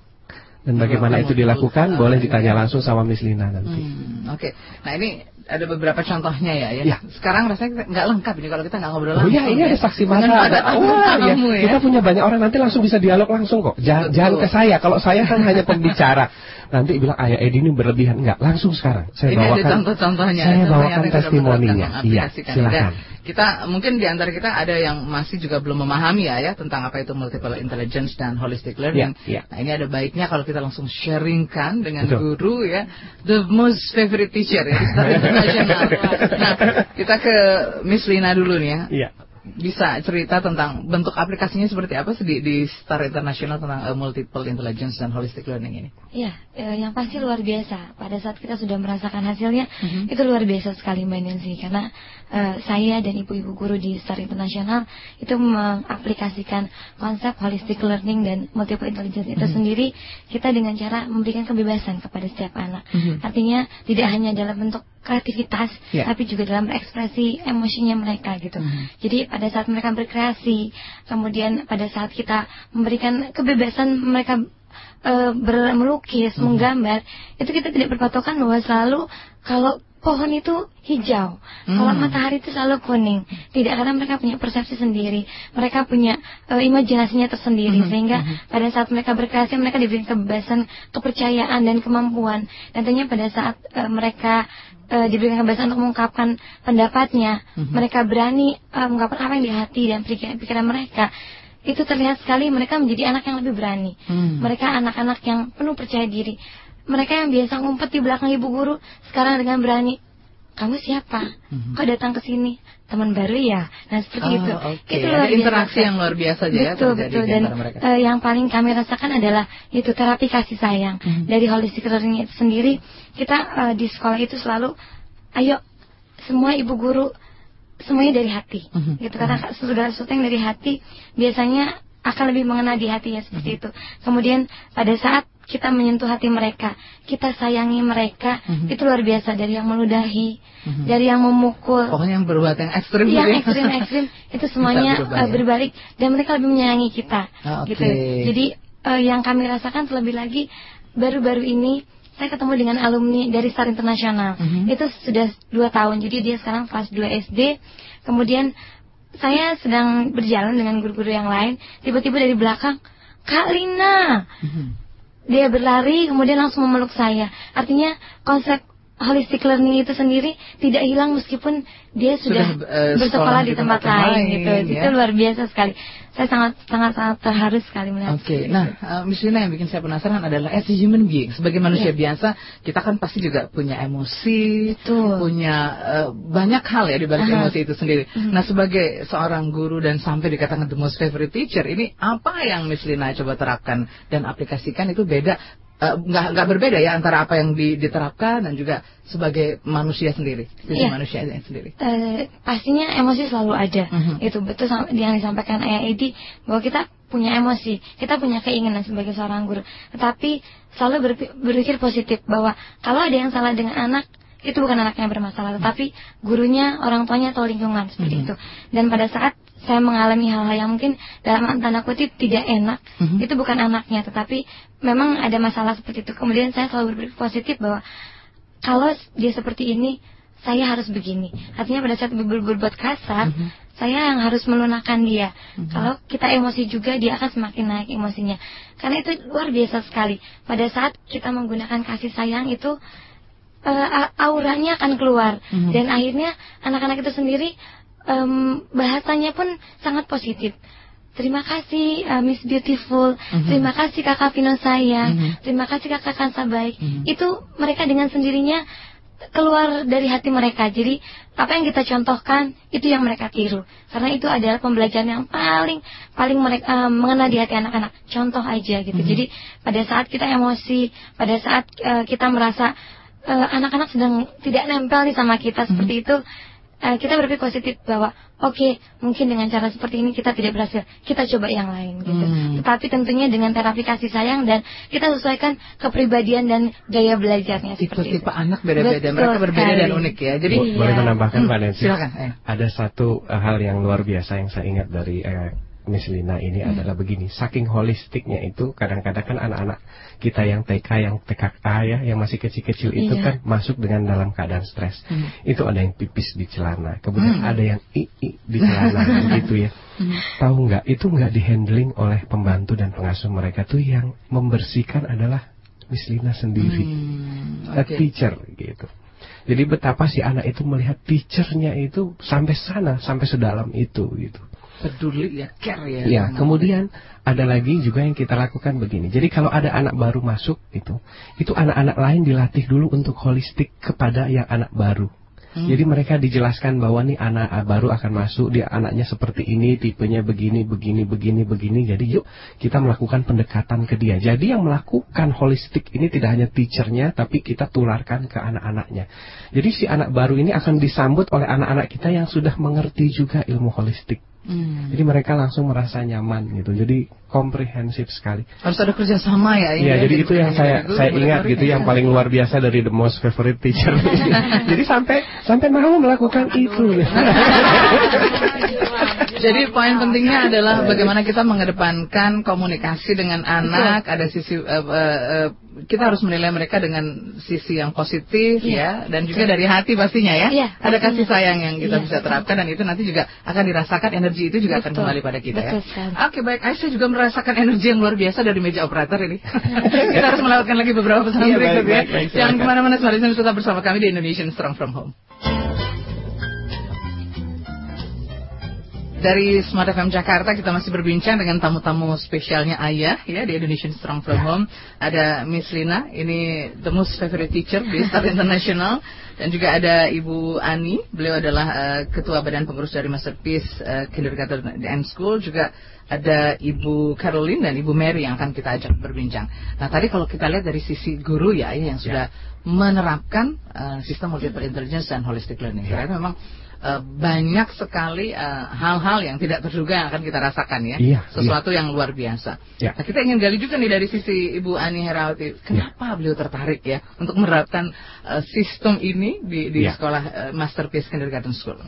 Dan bagaimana itu dilakukan boleh ditanya langsung sama Miss Lina nanti. Hmm, Oke, okay. nah ini ada beberapa contohnya ya, ya. ya. Sekarang rasanya nggak lengkap ini kalau kita nggak ngobrol langsung. Oh iya, ini ya. ada saksi mata. Ada, oh, ya. ya. Kita punya banyak orang nanti langsung bisa dialog langsung kok. Jangan, jangan ke saya. Kalau saya kan hanya pembicara. Nanti bilang ayah Edi ini berlebihan enggak langsung sekarang. Saya ini bawakan. Ada contoh-contohnya. Saya bawakan testimoninya. Iya, silakan. Kita mungkin di antara kita ada yang masih juga belum memahami ya ya tentang apa itu multiple intelligence dan holistic learning. Ya, ya. Nah ini ada baiknya kalau kita langsung sharingkan dengan Betul. guru ya the most favorite teacher ya internasional. nah kita ke Miss Lina dulu nih ya. Iya bisa cerita tentang bentuk aplikasinya seperti apa sih di, di Star International tentang uh, multiple intelligence dan holistic learning ini? Iya, uh, yang pasti luar biasa. Pada saat kita sudah merasakan hasilnya, mm -hmm. itu luar biasa sekali Mbak Nancy karena uh, saya dan ibu-ibu guru di Star International itu mengaplikasikan konsep holistic learning dan multiple intelligence itu mm -hmm. sendiri kita dengan cara memberikan kebebasan kepada setiap anak. Mm -hmm. Artinya tidak hanya dalam bentuk kreativitas, yeah. tapi juga dalam ekspresi emosinya mereka gitu. Mm -hmm. Jadi pada saat mereka berkreasi, kemudian pada saat kita memberikan kebebasan mereka e, melukis, mm -hmm. menggambar, itu kita tidak berpatokan bahwa selalu kalau pohon itu hijau, hmm. kalau matahari itu selalu kuning. Tidak karena mereka punya persepsi sendiri, mereka punya uh, imajinasinya tersendiri, hmm. sehingga hmm. pada saat mereka berkreasi mereka diberi kebebasan, kepercayaan dan kemampuan. Dan tentunya pada saat uh, mereka uh, diberikan kebebasan untuk mengungkapkan pendapatnya, hmm. mereka berani uh, mengungkapkan apa yang di hati dan pikiran, pikiran mereka. Itu terlihat sekali mereka menjadi anak yang lebih berani. Hmm. Mereka anak-anak yang penuh percaya diri mereka yang biasa ngumpet di belakang ibu guru sekarang dengan berani kamu siapa? Mm-hmm. Kok datang ke sini? Teman baru ya? Nah seperti oh, itu. Okay. Itu luar interaksi biasa. yang luar biasa aja ya. Betul betul. Dan uh, yang paling kami rasakan adalah itu terapi kasih sayang mm-hmm. dari holistic learning itu sendiri. Kita uh, di sekolah itu selalu, ayo semua ibu guru semuanya dari hati. Mm-hmm. Gitu karena mm-hmm. sudah yang dari hati biasanya akan lebih mengena di hati ya seperti mm-hmm. itu. Kemudian pada saat kita menyentuh hati mereka, kita sayangi mereka, mm-hmm. itu luar biasa dari yang meludahi, mm-hmm. dari yang memukul. Pokoknya yang berbuat yang ekstrim. Yang ya. ekstrim ekstrim itu semuanya berubah, uh, berbalik dan mereka lebih menyayangi kita. Oh, okay. Gitu. Jadi uh, yang kami rasakan terlebih lagi baru-baru ini saya ketemu dengan alumni dari Star Internasional. Mm-hmm. Itu sudah dua tahun, jadi dia sekarang kelas 2 SD. Kemudian saya sedang berjalan dengan guru-guru yang lain, tiba-tiba dari belakang, Kak Lina. Mm-hmm dia berlari kemudian langsung memeluk saya. Artinya konsep holistic learning itu sendiri tidak hilang meskipun dia sudah, sudah uh, bersekolah di tempat, tempat lain, lain gitu. Ya? Itu luar biasa sekali. Saya sangat sangat sangat terharu sekali melihat. Oke. Okay. Nah, uh, Miss Lina yang bikin saya penasaran adalah as a human being, sebagai manusia yeah. biasa, kita kan pasti juga punya emosi, Betul. punya uh, banyak hal ya di balik uh -huh. emosi itu sendiri. Uh mhm. -huh. Nah, sebagai seorang guru dan sampai dikatakan the most favorite teacher, ini apa yang Miss Lina coba terapkan dan aplikasikan itu beda nggak uh, nggak berbeda ya antara apa yang diterapkan dan juga sebagai manusia sendiri, sisi yeah. manusia sendiri. Uh, pastinya emosi selalu ada. -huh. Itu betul yang disampaikan Ayah Edi bahwa kita punya emosi, kita punya keinginan sebagai seorang guru. Tetapi selalu berpikir positif bahwa kalau ada yang salah dengan anak itu bukan anaknya yang bermasalah, tetapi gurunya, orang tuanya atau lingkungan seperti -huh. itu. Dan pada saat saya mengalami hal-hal yang mungkin dalam tanda kutip tidak enak, mm-hmm. itu bukan anaknya, tetapi memang ada masalah seperti itu. Kemudian saya selalu berpikir positif bahwa kalau dia seperti ini, saya harus begini. Artinya pada saat ber berbuat kasar, mm-hmm. saya yang harus melunakkan dia. Mm-hmm. Kalau kita emosi juga, dia akan semakin naik emosinya. Karena itu luar biasa sekali. Pada saat kita menggunakan kasih sayang itu uh, auranya akan keluar mm-hmm. dan akhirnya anak-anak itu sendiri um, bahasanya pun sangat positif. Terima kasih uh, Miss Beautiful, mm-hmm. terima kasih kakak Vino saya, mm-hmm. terima kasih kakak Kansa baik. Mm-hmm. Itu mereka dengan sendirinya keluar dari hati mereka. Jadi apa yang kita contohkan itu yang mereka tiru. Karena itu adalah pembelajaran yang paling paling mereka uh, mengena di hati anak-anak. Contoh aja gitu. Mm-hmm. Jadi pada saat kita emosi, pada saat uh, kita merasa anak anak-anak sedang tidak nempel nih sama kita mm-hmm. seperti itu uh, kita berpikir positif bahwa oke okay, mungkin dengan cara seperti ini kita tidak berhasil kita coba yang lain gitu hmm. tetapi tentunya dengan terapi kasih sayang dan kita sesuaikan kepribadian dan gaya belajarnya seperti tipe anak beda-beda mereka berbeda dan unik ya jadi iya. boleh menambahkan hmm. Pak Nancy silakan eh. ada satu uh, hal yang luar biasa yang saya ingat dari uh, Miss Lina ini hmm. adalah begini, saking holistiknya itu kadang-kadang kan anak-anak kita yang TK, yang TKA ya, yang masih kecil-kecil itu iya. kan masuk dengan dalam keadaan stres. Hmm. Itu ada yang pipis di celana, kemudian hmm. ada yang ii di celana gitu ya. Hmm. Tahu nggak? Itu nggak dihandling oleh pembantu dan pengasuh mereka tuh yang membersihkan adalah Miss Lina sendiri, hmm. okay. a teacher gitu. Jadi betapa si anak itu melihat teachernya itu sampai sana, sampai sedalam itu gitu peduli ya care ya. Ya, kemudian ada lagi juga yang kita lakukan begini. Jadi kalau ada anak baru masuk itu, itu anak-anak lain dilatih dulu untuk holistik kepada yang anak baru. Hmm. Jadi mereka dijelaskan bahwa nih anak baru akan masuk, dia anaknya seperti ini, tipenya begini, begini, begini, begini. Jadi yuk kita melakukan pendekatan ke dia. Jadi yang melakukan holistik ini tidak hanya teachernya, tapi kita tularkan ke anak-anaknya. Jadi si anak baru ini akan disambut oleh anak-anak kita yang sudah mengerti juga ilmu holistik. Hmm. Jadi mereka langsung merasa nyaman gitu. Jadi komprehensif sekali. Harus ada kerjasama ya. Iya, jadi itu yang saya saya ingat gitu yang paling luar biasa dari the most favorite teacher. jadi sampai sampai mau melakukan itu. Jadi poin pentingnya adalah bagaimana kita mengedepankan komunikasi dengan anak. Ada sisi uh, uh, kita harus menilai mereka dengan sisi yang positif ya, ya dan juga dari hati pastinya ya. ya Ada kasih sayang yang kita ya. bisa terapkan dan itu nanti juga akan dirasakan energi itu juga Betul. akan kembali pada kita ya. Betul, ya. Oke baik, Aisyah juga merasakan energi yang luar biasa dari meja operator ini. kita harus melewatkan lagi beberapa pesan ya, berikut ya. Jangan ke mana-mana, selalu tetap bersama kami di Indonesian Strong From Home. Dari Smart FM Jakarta kita masih berbincang dengan tamu-tamu spesialnya Ayah ya di Indonesian Strong From ya. Home. Ada Miss Lina, ini the most favorite teacher di Star International dan juga ada Ibu Ani, beliau adalah uh, ketua badan pengurus dari Masterpiece uh, Kindergarten and School juga ada Ibu Caroline dan Ibu Mary yang akan kita ajak berbincang. Nah tadi kalau kita lihat dari sisi guru ya, ya yang sudah ya. menerapkan uh, sistem multiple intelligence dan holistic learning. Ya. Karena memang uh, banyak sekali eh, hal-hal uh, yang tidak terduga yang akan kita rasakan ya. Iya, Sesuatu iya. yang luar biasa. Ya. Nah, kita ingin gali juga nih dari sisi Ibu Ani Herawati, kenapa ya. beliau tertarik ya untuk menerapkan uh, sistem ini di, di ya. sekolah uh, Masterpiece Kindergarten School?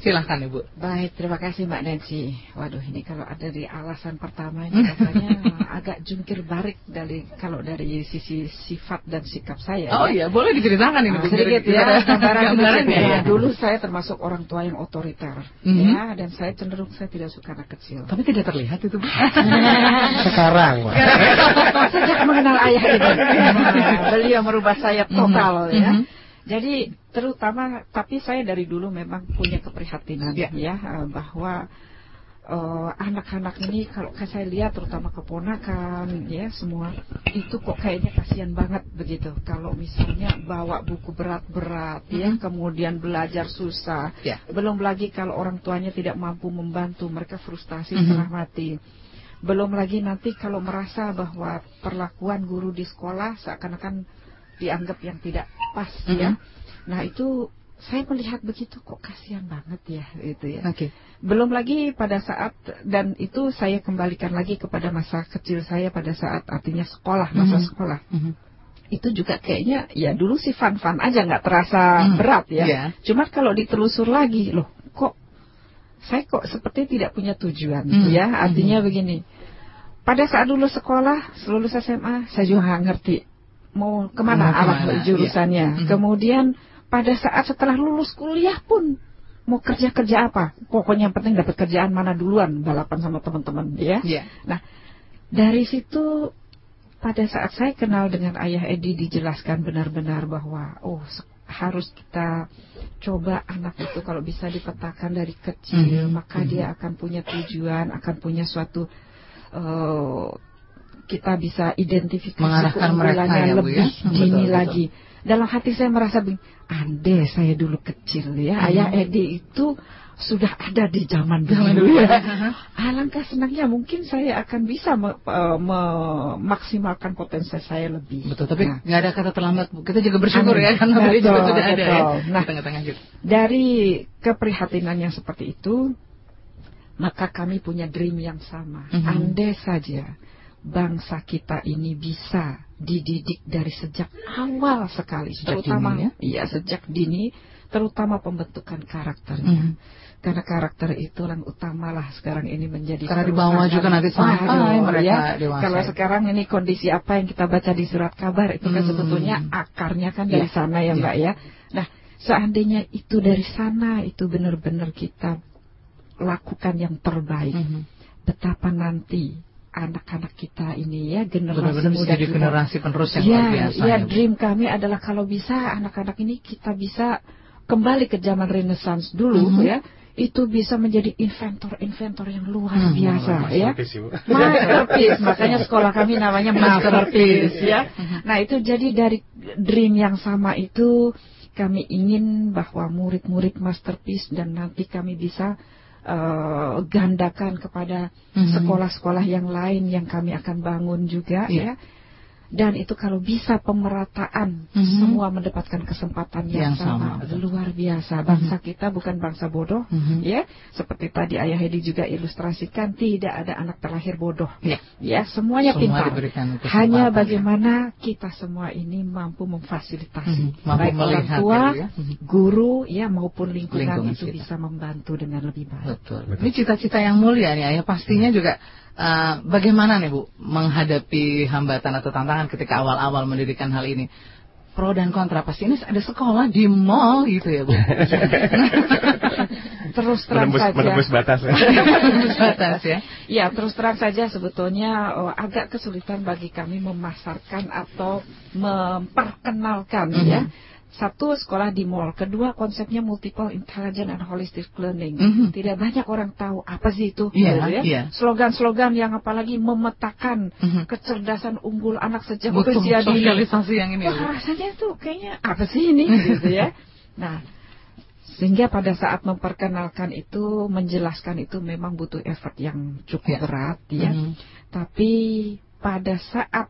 Silahkan Ibu. Baik, terima kasih Mbak Nancy. Waduh, ini kalau ada di alasan pertama ini rasanya agak jungkir balik dari kalau dari sisi sifat dan sikap saya. Oh ya. iya, boleh diceritakan ini nah, sedikit ya. Gambaran ya. Dulu saya termasuk orang tua yang otoriter, mm -hmm. ya, dan saya cenderung saya tidak suka anak kecil. Tapi tidak terlihat itu. Sekarang, Sejak mengenal ayah itu, beliau merubah saya total mm -hmm. ya. Mm -hmm jadi terutama tapi saya dari dulu memang punya keprihatinan ya, ya eh, bahwa eh, anak-anak uh, ini kalau saya lihat terutama keponakan ya semua itu kok kayaknya kasihan banget begitu kalau misalnya bawa buku berat-berat mm -hmm. ya mm-hmm. kemudian belajar susah yeah. belum lagi kalau orang tuanya tidak mampu membantu mereka frustasi mm -hmm. setengah mati belum lagi nanti kalau merasa bahwa perlakuan guru di sekolah seakan-akan dianggap yang tidak pas mm -hmm. ya. Nah itu saya melihat begitu kok kasihan banget ya itu ya. Oke. Okay. Belum lagi pada saat dan itu saya kembalikan lagi kepada masa kecil saya pada saat artinya sekolah masa mm -hmm. sekolah. Mm -hmm. Itu juga kayaknya ya dulu sih fun-fun aja nggak terasa mm. berat ya. Yeah. Cuma kalau ditelusur lagi loh kok saya kok seperti tidak punya tujuan mm. ya. Artinya mm. begini. Pada saat dulu sekolah, lulus SMA, saya juga nggak ngerti mau ke mana mau arah ke mana? jurusannya. Ya. Kemudian pada saat setelah lulus kuliah pun mau kerja kerja apa? Pokoknya yang penting dapat kerjaan mana duluan balapan sama teman-teman ya. Yeah. Nah dari situ pada saat saya kenal dengan ayah Edi dijelaskan benar-benar bahwa oh harus kita coba anak itu kalau bisa dipetakan dari kecil mm -hmm. maka mm -hmm. dia akan punya tujuan akan punya suatu uh, kita bisa identifikasi Mengarahkan mereka ya, Bu, lebih ya? dini Betul, betul. lagi. Dalam hati saya merasa bingung, andai saya dulu kecil ya, Hmm. ayah Edi itu sudah ada di zaman dulu, ya. ya. Alangkah senangnya mungkin saya akan bisa me- eh, memaksimalkan potensi saya lebih. Betul, tapi Nah, nggak ada kata terlambat, Bu. Kita juga bersyukur Amin. ya, karena beliau juga Betul, sudah ada ya. betul. Nah, tengah-tengah kita. dari keprihatinan yang seperti itu, maka kami punya dream yang sama. Mhm. Andai saja bangsa kita ini bisa dididik dari sejak awal sekali, Sejak terutama dini, ya? iya sejak dini, terutama pembentukan karakternya. Mhm. Karena karakter itu yang utamalah sekarang ini menjadi Karena di bawah juga nanti sampai Waduh, mereka ya. dewasa. Kalau sekarang ini kondisi apa yang kita baca di surat kabar itu kan Hmm. sebetulnya akarnya kan dari Ya. sana ya Ya. Mbak ya. Nah, seandainya itu dari sana itu benar-benar kita lakukan yang terbaik, Mhm. betapa nanti anak-anak kita ini ya generasi Benar-benar bisa muda jadi kita. generasi penerus yang ya, luar biasa. ya Bu. dream kami adalah kalau bisa anak-anak ini kita bisa kembali ke zaman Renaissance dulu Mhm. ya. Itu bisa menjadi inventor-inventor yang luar Hmm, biasa ya. Masterpiece, makanya sekolah kami namanya Masterpiece ya. Mhm. Nah itu jadi dari dream yang sama itu kami ingin bahwa murid-murid Masterpiece dan nanti kami bisa eh, gandakan kepada Mhm. sekolah-sekolah yang lain yang kami akan bangun juga Iya. ya. Dan itu kalau bisa pemerataan Mhm. semua mendapatkan kesempatan yang, Yang sama, sama, betul. luar biasa. Bangsa kita bukan bangsa bodoh Mhm. ya seperti tadi ayah Hedi juga ilustrasikan tidak ada anak terlahir bodoh Ya. ya semuanya Semua pintar hanya bagaimana kita semua ini mampu memfasilitasi Mhm. Mampu baik orang tua ya, Bu, ya. Mhm. guru ya maupun lingkungan, Lingkungan itu sekitar. bisa membantu dengan lebih baik Betul. Ini cita-cita yang mulia nih ayah. Pastinya juga eh, bagaimana nih Bu menghadapi hambatan atau tantangan ketika awal-awal mendirikan hal ini. Pro dan kontra pasti ini ada sekolah di mall gitu ya Bu. terus terang Menembus, saja menembus batas. ya. Tembus batas ya. Ya, terus terang saja sebetulnya oh, agak kesulitan bagi kami memasarkan atau memperkenalkan Mhm. ya. Satu sekolah di mall, kedua konsepnya multiple intelligent and holistic learning. Mhm. Tidak banyak orang tahu apa sih itu. Iya, gitu ya. iya. Slogan-slogan yang apalagi memetakan Mhm. kecerdasan unggul anak sejak Butuh usia dini. sosialisasi yang ini. Wah, rasanya tuh kayaknya apa sih ini gitu ya. Nah, sehingga pada saat memperkenalkan itu, menjelaskan itu memang butuh effort yang cukup Ya. berat ya. Mhm. Tapi pada saat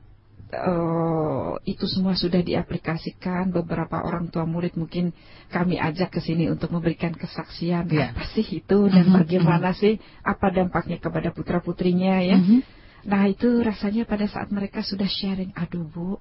eh, itu semua sudah diaplikasikan, beberapa orang tua murid mungkin kami ajak ke sini untuk memberikan kesaksian. Ya. apa sih itu dan Mhm, bagaimana sih? Apa dampaknya kepada putra putrinya ya. Mhm. Nah itu rasanya pada saat mereka sudah sharing, aduh bu,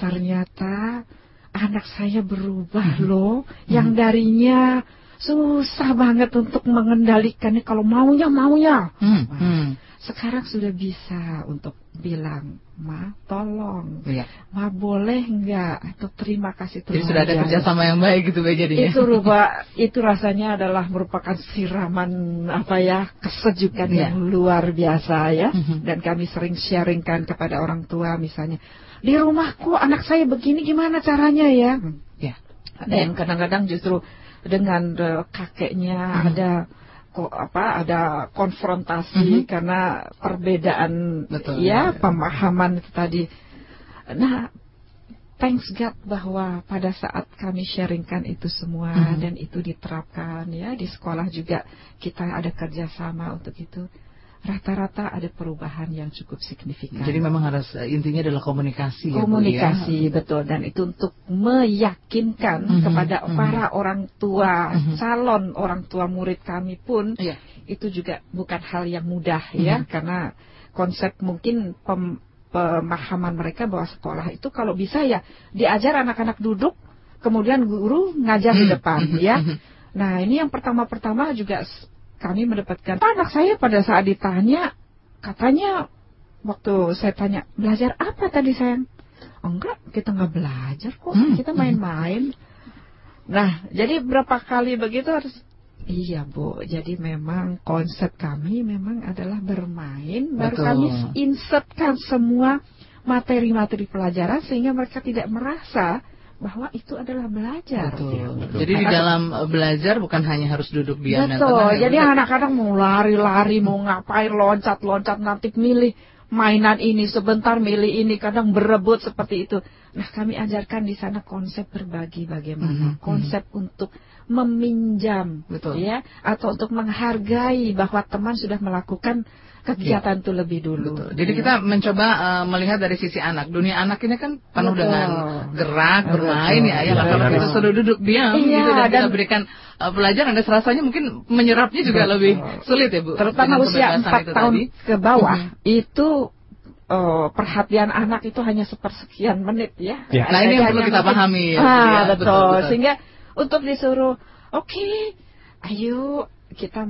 ternyata anak saya berubah loh, yang darinya susah banget untuk mengendalikannya kalau maunya maunya. Hmm, hmm. Sekarang sudah bisa untuk bilang, ma tolong, Iya. ma boleh nggak atau terima kasih Jadi Tuhan sudah ada aja." kerjasama yang baik gitu Bay jadinya. itu rupa itu rasanya adalah merupakan siraman apa ya kesejukan Iya. yang luar biasa ya Mhm. dan kami sering sharingkan kepada orang tua misalnya di rumahku anak saya begini gimana caranya ya Ya. ada yang kadang-kadang justru dengan eh, kakeknya Mhm. ada kok apa ada konfrontasi Mhm. karena perbedaan Betul. ya pemahaman itu tadi nah thanks God bahwa pada saat kami sharingkan itu semua Mhm. dan itu diterapkan ya di sekolah juga kita ada kerjasama untuk itu rata-rata ada perubahan yang cukup signifikan. Jadi memang harus eh, intinya adalah komunikasi ya Bu, komunikasi betul dan itu untuk meyakinkan Mhm, kepada mhm. para orang tua Mhm. calon orang tua murid kami pun Iya. itu juga bukan hal yang mudah ya Mhm. karena konsep mungkin pem- pemahaman mereka bahwa sekolah itu kalau bisa ya diajar anak-anak duduk kemudian guru ngajar di Mhm, depan mhm, ya nah ini yang pertama-pertama juga kami mendapatkan. Anak saya pada saat ditanya katanya waktu saya tanya belajar apa tadi sayang? Enggak kita nggak belajar kok Hmm, kita main-main. Nah jadi berapa kali begitu harus Iya Bu, jadi memang konsep kami memang adalah bermain, baru Betul. kami insertkan semua materi-materi pelajaran sehingga mereka tidak merasa bahwa itu adalah belajar. Betul. Jadi di dalam eh, belajar bukan hanya harus duduk diam dan Betul. tenang. ya, Jadi anak-anak mau lari-lari, mau ngapain, loncat-loncat, nanti milih. mainan ini sebentar milih ini kadang berebut seperti itu. Nah kami ajarkan di sana konsep berbagi bagaimana, Mhm, konsep untuk meminjam, Betul. ya, atau untuk menghargai bahwa teman sudah melakukan kegiatan itu lebih dulu. Betul. Jadi Ya. kita mencoba eh, melihat dari sisi anak. Dunia anak ini kan penuh Betul. dengan gerak, bermain ya. Ya, Betul. kalau Betul. kita suruh duduk diam Iya, gitu dan, kita dan- berikan eh, pelajaran, dan rasanya mungkin menyerapnya juga Betul. lebih sulit ya Bu. terutama usia kebebasan 4 itu tahun tadi. ke bawah Mhm. itu eh, perhatian anak itu hanya sepersekian menit ya. Ya. Nah, ini yang perlu kita pahami ya, Ah, ya. betul. Betul, betul. Sehingga untuk disuruh, oke, ayo kita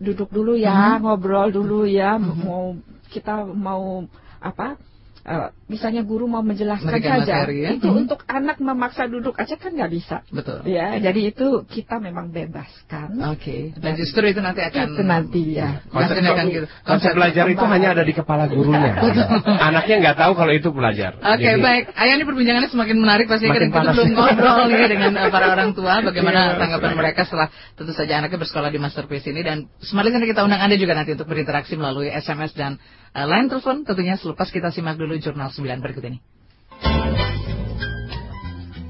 duduk dulu ya, Mhm. ngobrol dulu ya, Mhm. mau kita mau apa? Eh, misalnya guru mau menjelaskan Memberikan saja, materi, ya. itu Mhm. untuk anak memaksa duduk aja kan nggak bisa. Betul. Ya, jadi itu kita memang bebaskan. Oke. Dan justru itu nanti akan Itu nanti ya. Konsep, Nanti akan gitu. konsep belajar itu hanya ada di kepala gurunya. Anaknya nggak tahu kalau itu belajar. Oke Jadi- baik, Ayah ini perbincangannya semakin menarik pasti kita belum ngobrol nih dengan uh, para orang tua bagaimana Iya. tanggapan mereka setelah tentu saja anaknya bersekolah di Masterpiece ini dan Listener kita undang Anda juga nanti untuk berinteraksi melalui SMS dan uh, line telepon tentunya selepas kita simak dulu jurnal 9 berikut ini.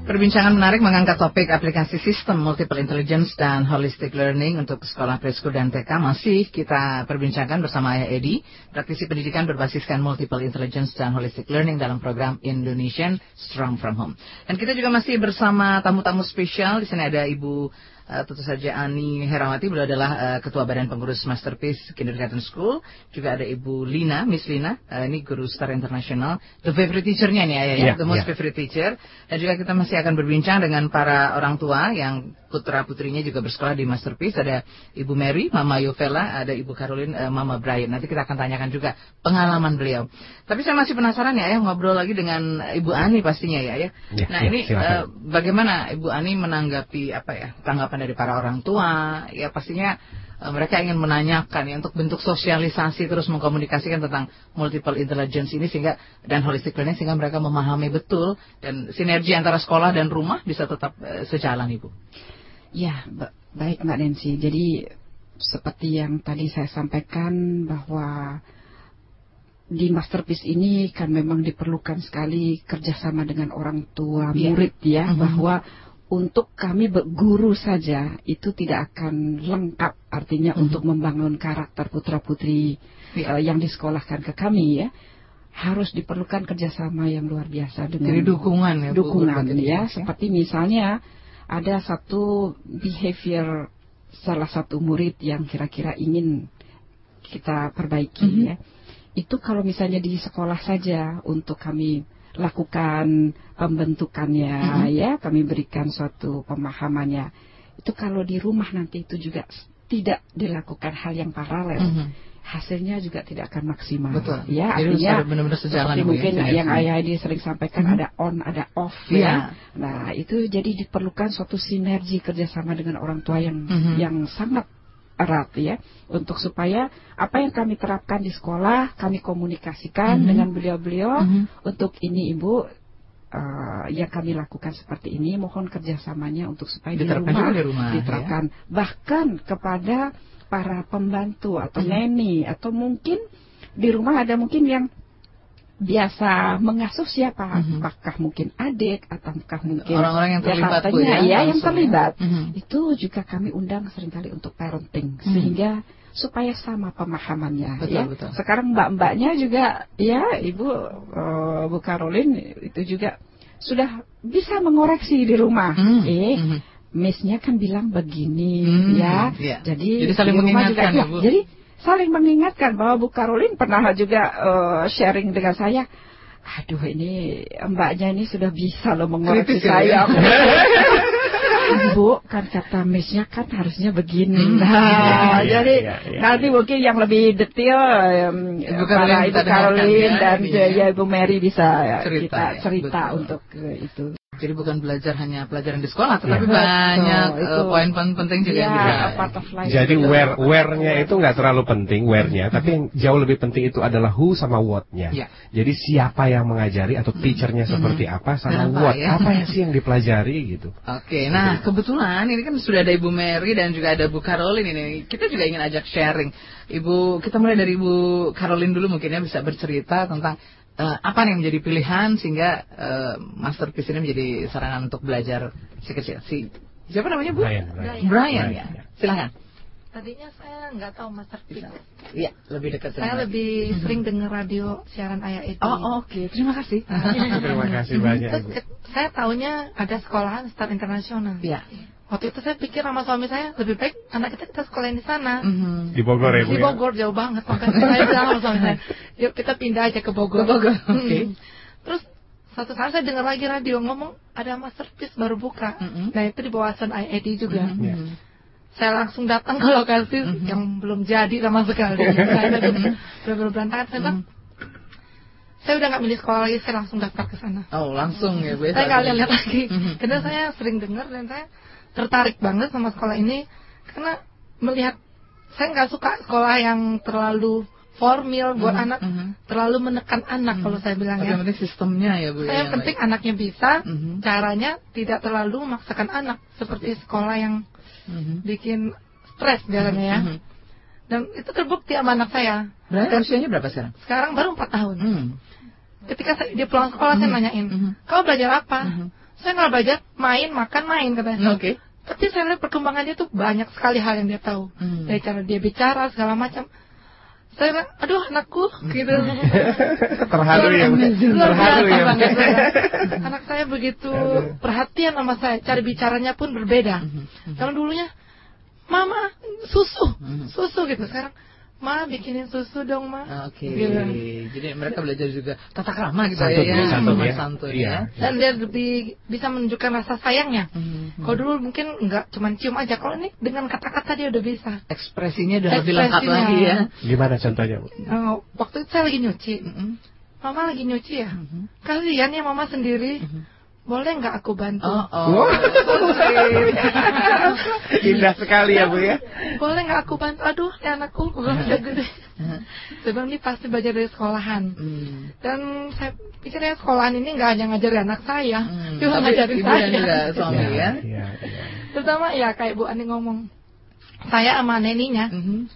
Perbincangan menarik mengangkat topik aplikasi sistem multiple intelligence dan holistic learning untuk sekolah preschool dan TK masih kita perbincangkan bersama Ayah Edi, praktisi pendidikan berbasiskan multiple intelligence dan holistic learning dalam program Indonesian Strong from Home. Dan kita juga masih bersama tamu-tamu spesial. Di sini ada Ibu eh, tentu saja Ani Herawati, beliau adalah eh, ketua badan pengurus Masterpiece Kindergarten School. Juga ada Ibu Lina, Miss Lina, eh, ini guru Star International, the favorite teacher-nya nih Ayah ya, Iya, the most iya. favorite teacher. Dan juga kita masih akan berbincang dengan para orang tua yang putra putrinya juga bersekolah di Masterpiece. Ada Ibu Mary, Mama Yovela, ada Ibu Caroline, eh, Mama Brian. Nanti kita akan tanyakan juga pengalaman beliau. Tapi saya masih penasaran ya, Ayah ngobrol lagi dengan Ibu Ani pastinya ya, ya. Ya, Nah ya, ini eh, bagaimana Ibu Ani menanggapi apa ya tanggapan dari para orang tua? Ya pastinya eh, mereka ingin menanyakan ya untuk bentuk sosialisasi terus mengkomunikasikan tentang multiple intelligence ini sehingga dan holistic learning sehingga mereka memahami betul dan sinergi antara sekolah dan rumah bisa tetap eh, sejalan Ibu. Ya, ba- baik Mbak Nancy. Jadi seperti yang tadi saya sampaikan bahwa di masterpiece ini kan memang diperlukan sekali kerjasama dengan orang tua Iya. murid ya, Mhm. bahwa untuk kami guru saja itu tidak akan lengkap artinya Mhm. untuk membangun karakter putra putri Iya. yang disekolahkan ke kami ya harus diperlukan kerjasama yang luar biasa dengan Jadi dukungan ya dukungan ya jenis, seperti misalnya ada satu behavior salah satu murid yang kira-kira ingin kita perbaiki Mhm. ya itu kalau misalnya di sekolah saja untuk kami lakukan pembentukannya Mhm. ya kami berikan suatu pemahamannya itu kalau di rumah nanti itu juga tidak dilakukan hal yang paralel Mhm. hasilnya juga tidak akan maksimal Betul. ya Jadi artinya benar-benar sejalan seperti ya, mungkin sinergi. yang ayah ini sering sampaikan Mhm. ada on ada off Iya. ya nah itu jadi diperlukan suatu sinergi kerjasama dengan orang tua yang Mhm. yang sangat erat ya untuk supaya apa yang kami terapkan di sekolah kami komunikasikan Mhm. dengan beliau-beliau Mhm. untuk ini ibu eh, yang kami lakukan seperti ini mohon kerjasamanya untuk supaya Diterapkan di rumah, di rumah, ya. diterapkan bahkan kepada para pembantu atau Mhm. neni atau mungkin di rumah ada mungkin yang biasa mengasuh siapa Mhm. apakah mungkin adik ataukah mungkin Orang-orang yang ya, terlibat ya, ya, yang terlibat Mhm. itu juga kami undang sering kali untuk parenting Hmm. sehingga supaya sama pemahamannya Betul, ya. betul. Sekarang mbak-mbaknya juga ya Ibu eh, Bu Caroline itu juga sudah bisa mengoreksi di rumah. Hmm. Eh, Mhm. Miss-nya kan bilang begini Hmm, ya. iya. Jadi Jadi saling mengingatkan juga, ya, Bu? Jadi saling mengingatkan bahwa Bu Caroline pernah juga eh, sharing dengan saya. Aduh ini mbaknya ini sudah bisa loh mengoreksi Kritis ya, saya. Bu, Kan, Bu, kan kata Miss-nya kan harusnya begini. Hmm. Nah, Iya, jadi iya, iya. nanti mungkin yang lebih detail Ibu para Ibu Caroline ya, dan ya. ya Ibu Mary bisa ya, Cerita kita ya, cerita betul. untuk eh, itu. Jadi bukan belajar hanya pelajaran di sekolah, tetapi Iya. banyak Betul, eh, poin penting juga Ya, yang dibahas. a part of life. Jadi where where-nya itu nggak terlalu penting where-nya, tapi yang jauh lebih penting itu adalah who sama what-nya. Iya. Jadi siapa yang mengajari atau teachernya seperti apa sama Dan apa, what, ya? apa yang sih yang dipelajari gitu. Oke, nah kebetulan ini kan sudah ada Ibu Mary dan juga ada Bu Caroline ini. Kita juga ingin ajak sharing. Ibu, kita mulai dari Ibu Caroline dulu mungkin ya bisa bercerita tentang eh, apa nih yang menjadi pilihan sehingga eh, masterpiece ini menjadi sarana untuk belajar si kecil. Si siapa namanya Bu? Brian, Brian. Brian, Brian, ya. ya. Silakan. Tadinya saya nggak tahu masterpiece. Iya, lebih dekat. Saya lebih sering dengar radio siaran Ayah Edi. Oh, oke. Terima kasih. Terima kasih banyak Terus saya taunya ada sekolahan Star Internasional. Iya. Waktu itu saya pikir sama suami saya lebih baik anak kita kita sekolahin di sana. Mhm. Di Bogor ya Bu Di ya? Bogor jauh banget. Makanya saya bilang sama suami saya, yuk kita pindah aja ke Bogor. Ke Bogor, Hmm. oke. Terus satu saat saya dengar lagi radio ngomong ada masterpiece baru buka. Mhm. Nah itu di bawah Sun ID juga. Mhm. Ya. Saya langsung datang ke lokasi yang belum jadi sama sekali. Saya benar-benar berantakan. Saya bilang, saya udah nggak milih sekolah lagi, saya langsung daftar ke sana. Oh, langsung ya, Bu. ya, Saya nggak lihat lagi, Mhm. karena saya sering dengar dan saya tertarik banget sama sekolah ini karena melihat saya nggak suka sekolah yang terlalu formal buat Mhm, anak, mhm. terlalu menekan anak kalau saya bilang ya. yang penting sistemnya ya, Bu. ya, Saya yang penting baik. anaknya bisa, Mhm. caranya tidak terlalu memaksakan anak seperti sekolah yang Mhm. bikin stres biasanya ya. Mhm. Dan itu terbukti sama anak saya. Berarti usianya berapa sekarang? Sekarang baru 4 tahun. Hmm. Ketika saya, dia pulang sekolah saya Mhm. nanyain, Mhm. kau belajar apa? Mhm. Saya nggak belajar main, makan, main katanya. Oke. Tapi saya lihat perkembangannya tuh banyak sekali hal yang dia tahu. Hmm. Dari cara dia bicara segala macam. Saya bilang, aduh anakku, gitu. Terharu ya Terharu ya Bu? banget, saya. Anak saya begitu perhatian sama saya. Cara bicaranya pun berbeda. Kalau dulunya, mama susu, susu gitu. Sekarang, ma bikinin susu dong ma. Oke. Gitu. Jadi mereka belajar juga tata krama gitu Santun, ya, santun Sopan ya. santun Iya. ya. Dan dia lebih bisa menunjukkan rasa sayangnya. Mhm. Kalau dulu mungkin nggak cuma cium aja. Kalau ini dengan kata-kata dia udah bisa. Ekspresinya udah lebih lengkap Ekspresinya. lagi ya. Gimana contohnya Bu? Eh, waktu itu saya lagi nyuci. Mhm. Mama lagi nyuci ya. Mhm. Kalian ya mama sendiri. Mhm. Boleh nggak aku bantu? Oh, oh. Indah sekali ya Bu ya. Boleh nggak aku bantu? Aduh, ya anakku, gue bilang udah gede. Saya bilang ini pasti belajar dari sekolahan. Hmm. Dan saya pikir ya sekolahan ini nggak hanya ngajarin anak saya, Hmm. juga Tapi ngajarin ibu saya. dan juga suami ya. Iya, iya. Terutama ya kayak Bu Ani ngomong, saya sama neninya, Mhm.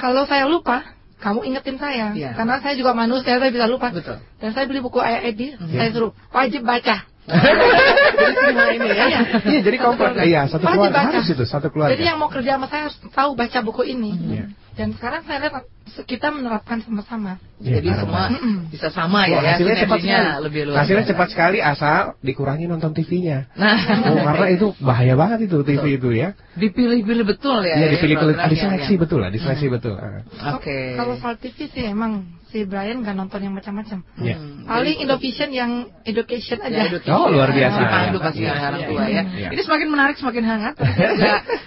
kalau saya lupa, kamu ingetin saya. Iya. Karena saya juga manusia, saya bisa lupa. Betul. Dan saya beli buku Ayah Edi, Mhm. saya suruh wajib baca. Jadi semua ini ya. Iya. Iya, jadi komplek. Iya, satu keluarga harus itu, satu keluarga. Jadi yang mau kerja sama saya harus tahu baca buku ini. Iya. Dan sekarang saya lihat kita menerapkan sama-sama. Iya, Jadi semua bisa sama ya, Wah, ya. hasilnya cepat Sinerginya sekali. lebih luar. Hasilnya cepat sekali asal dikurangi nonton TV-nya. Nah, Oh, karena itu bahaya banget itu TV itu ya. dipilih-pilih betul ya. Iya, ya, dipilih programnya, diseleksi ya. betul lah, diseleksi betul. Ah. Oke. Kalau soal TV sih emang si Brian nggak nonton yang macam-macam. Iya. Hmm. Paling Indovision yang education Ya, aja. education. Oh, luar biasa. Dipandu Iya, pasti iya, oleh orang iya, tua ya. iya. Ini semakin menarik, semakin hangat.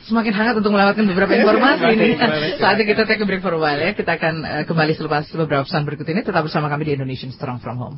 Semakin hangat untuk melewatkan beberapa informasi ini. Saatnya kita take a break for a while ya. Kita akan eh, kembali selepas beberapa pesan berikut ini. Tetap bersama kami di Indonesian Strong From Home.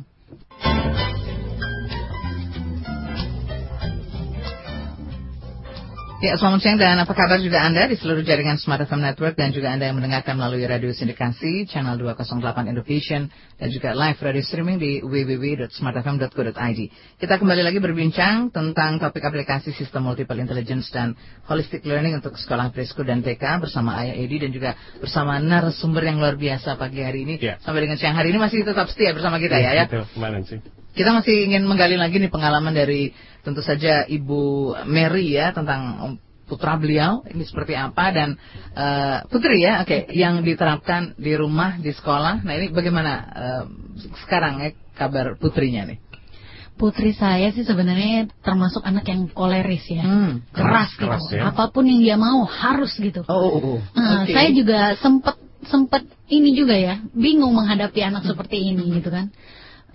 Ya, selamat siang dan apa kabar juga Anda di seluruh jaringan Smart FM Network dan juga Anda yang mendengarkan melalui radio sindikasi channel 208 Indovision dan juga live radio streaming di www.smartfm.co.id. Kita kembali lagi berbincang tentang topik aplikasi sistem multiple intelligence dan holistic learning untuk sekolah preschool dan TK bersama Ayah Edi dan juga bersama narasumber yang luar biasa pagi hari ini. Ya. Sampai dengan siang hari ini masih tetap setia bersama kita ya ya. Betul, kemarin sih. Kita masih ingin menggali lagi nih pengalaman dari tentu saja Ibu Mary ya tentang putra beliau ini seperti apa dan eh, putri ya, oke, yang diterapkan di rumah di sekolah. Nah ini bagaimana eh, sekarang ya kabar putrinya nih? Putri saya sih sebenarnya termasuk anak yang koleris ya. Hmm. Keras, Keras, gitu. ya. Apa pun yang dia mau harus gitu. Oh, oh, oh. Nah, Oke. Saya juga sempet sempet ini juga ya, bingung menghadapi anak seperti ini gitu kan.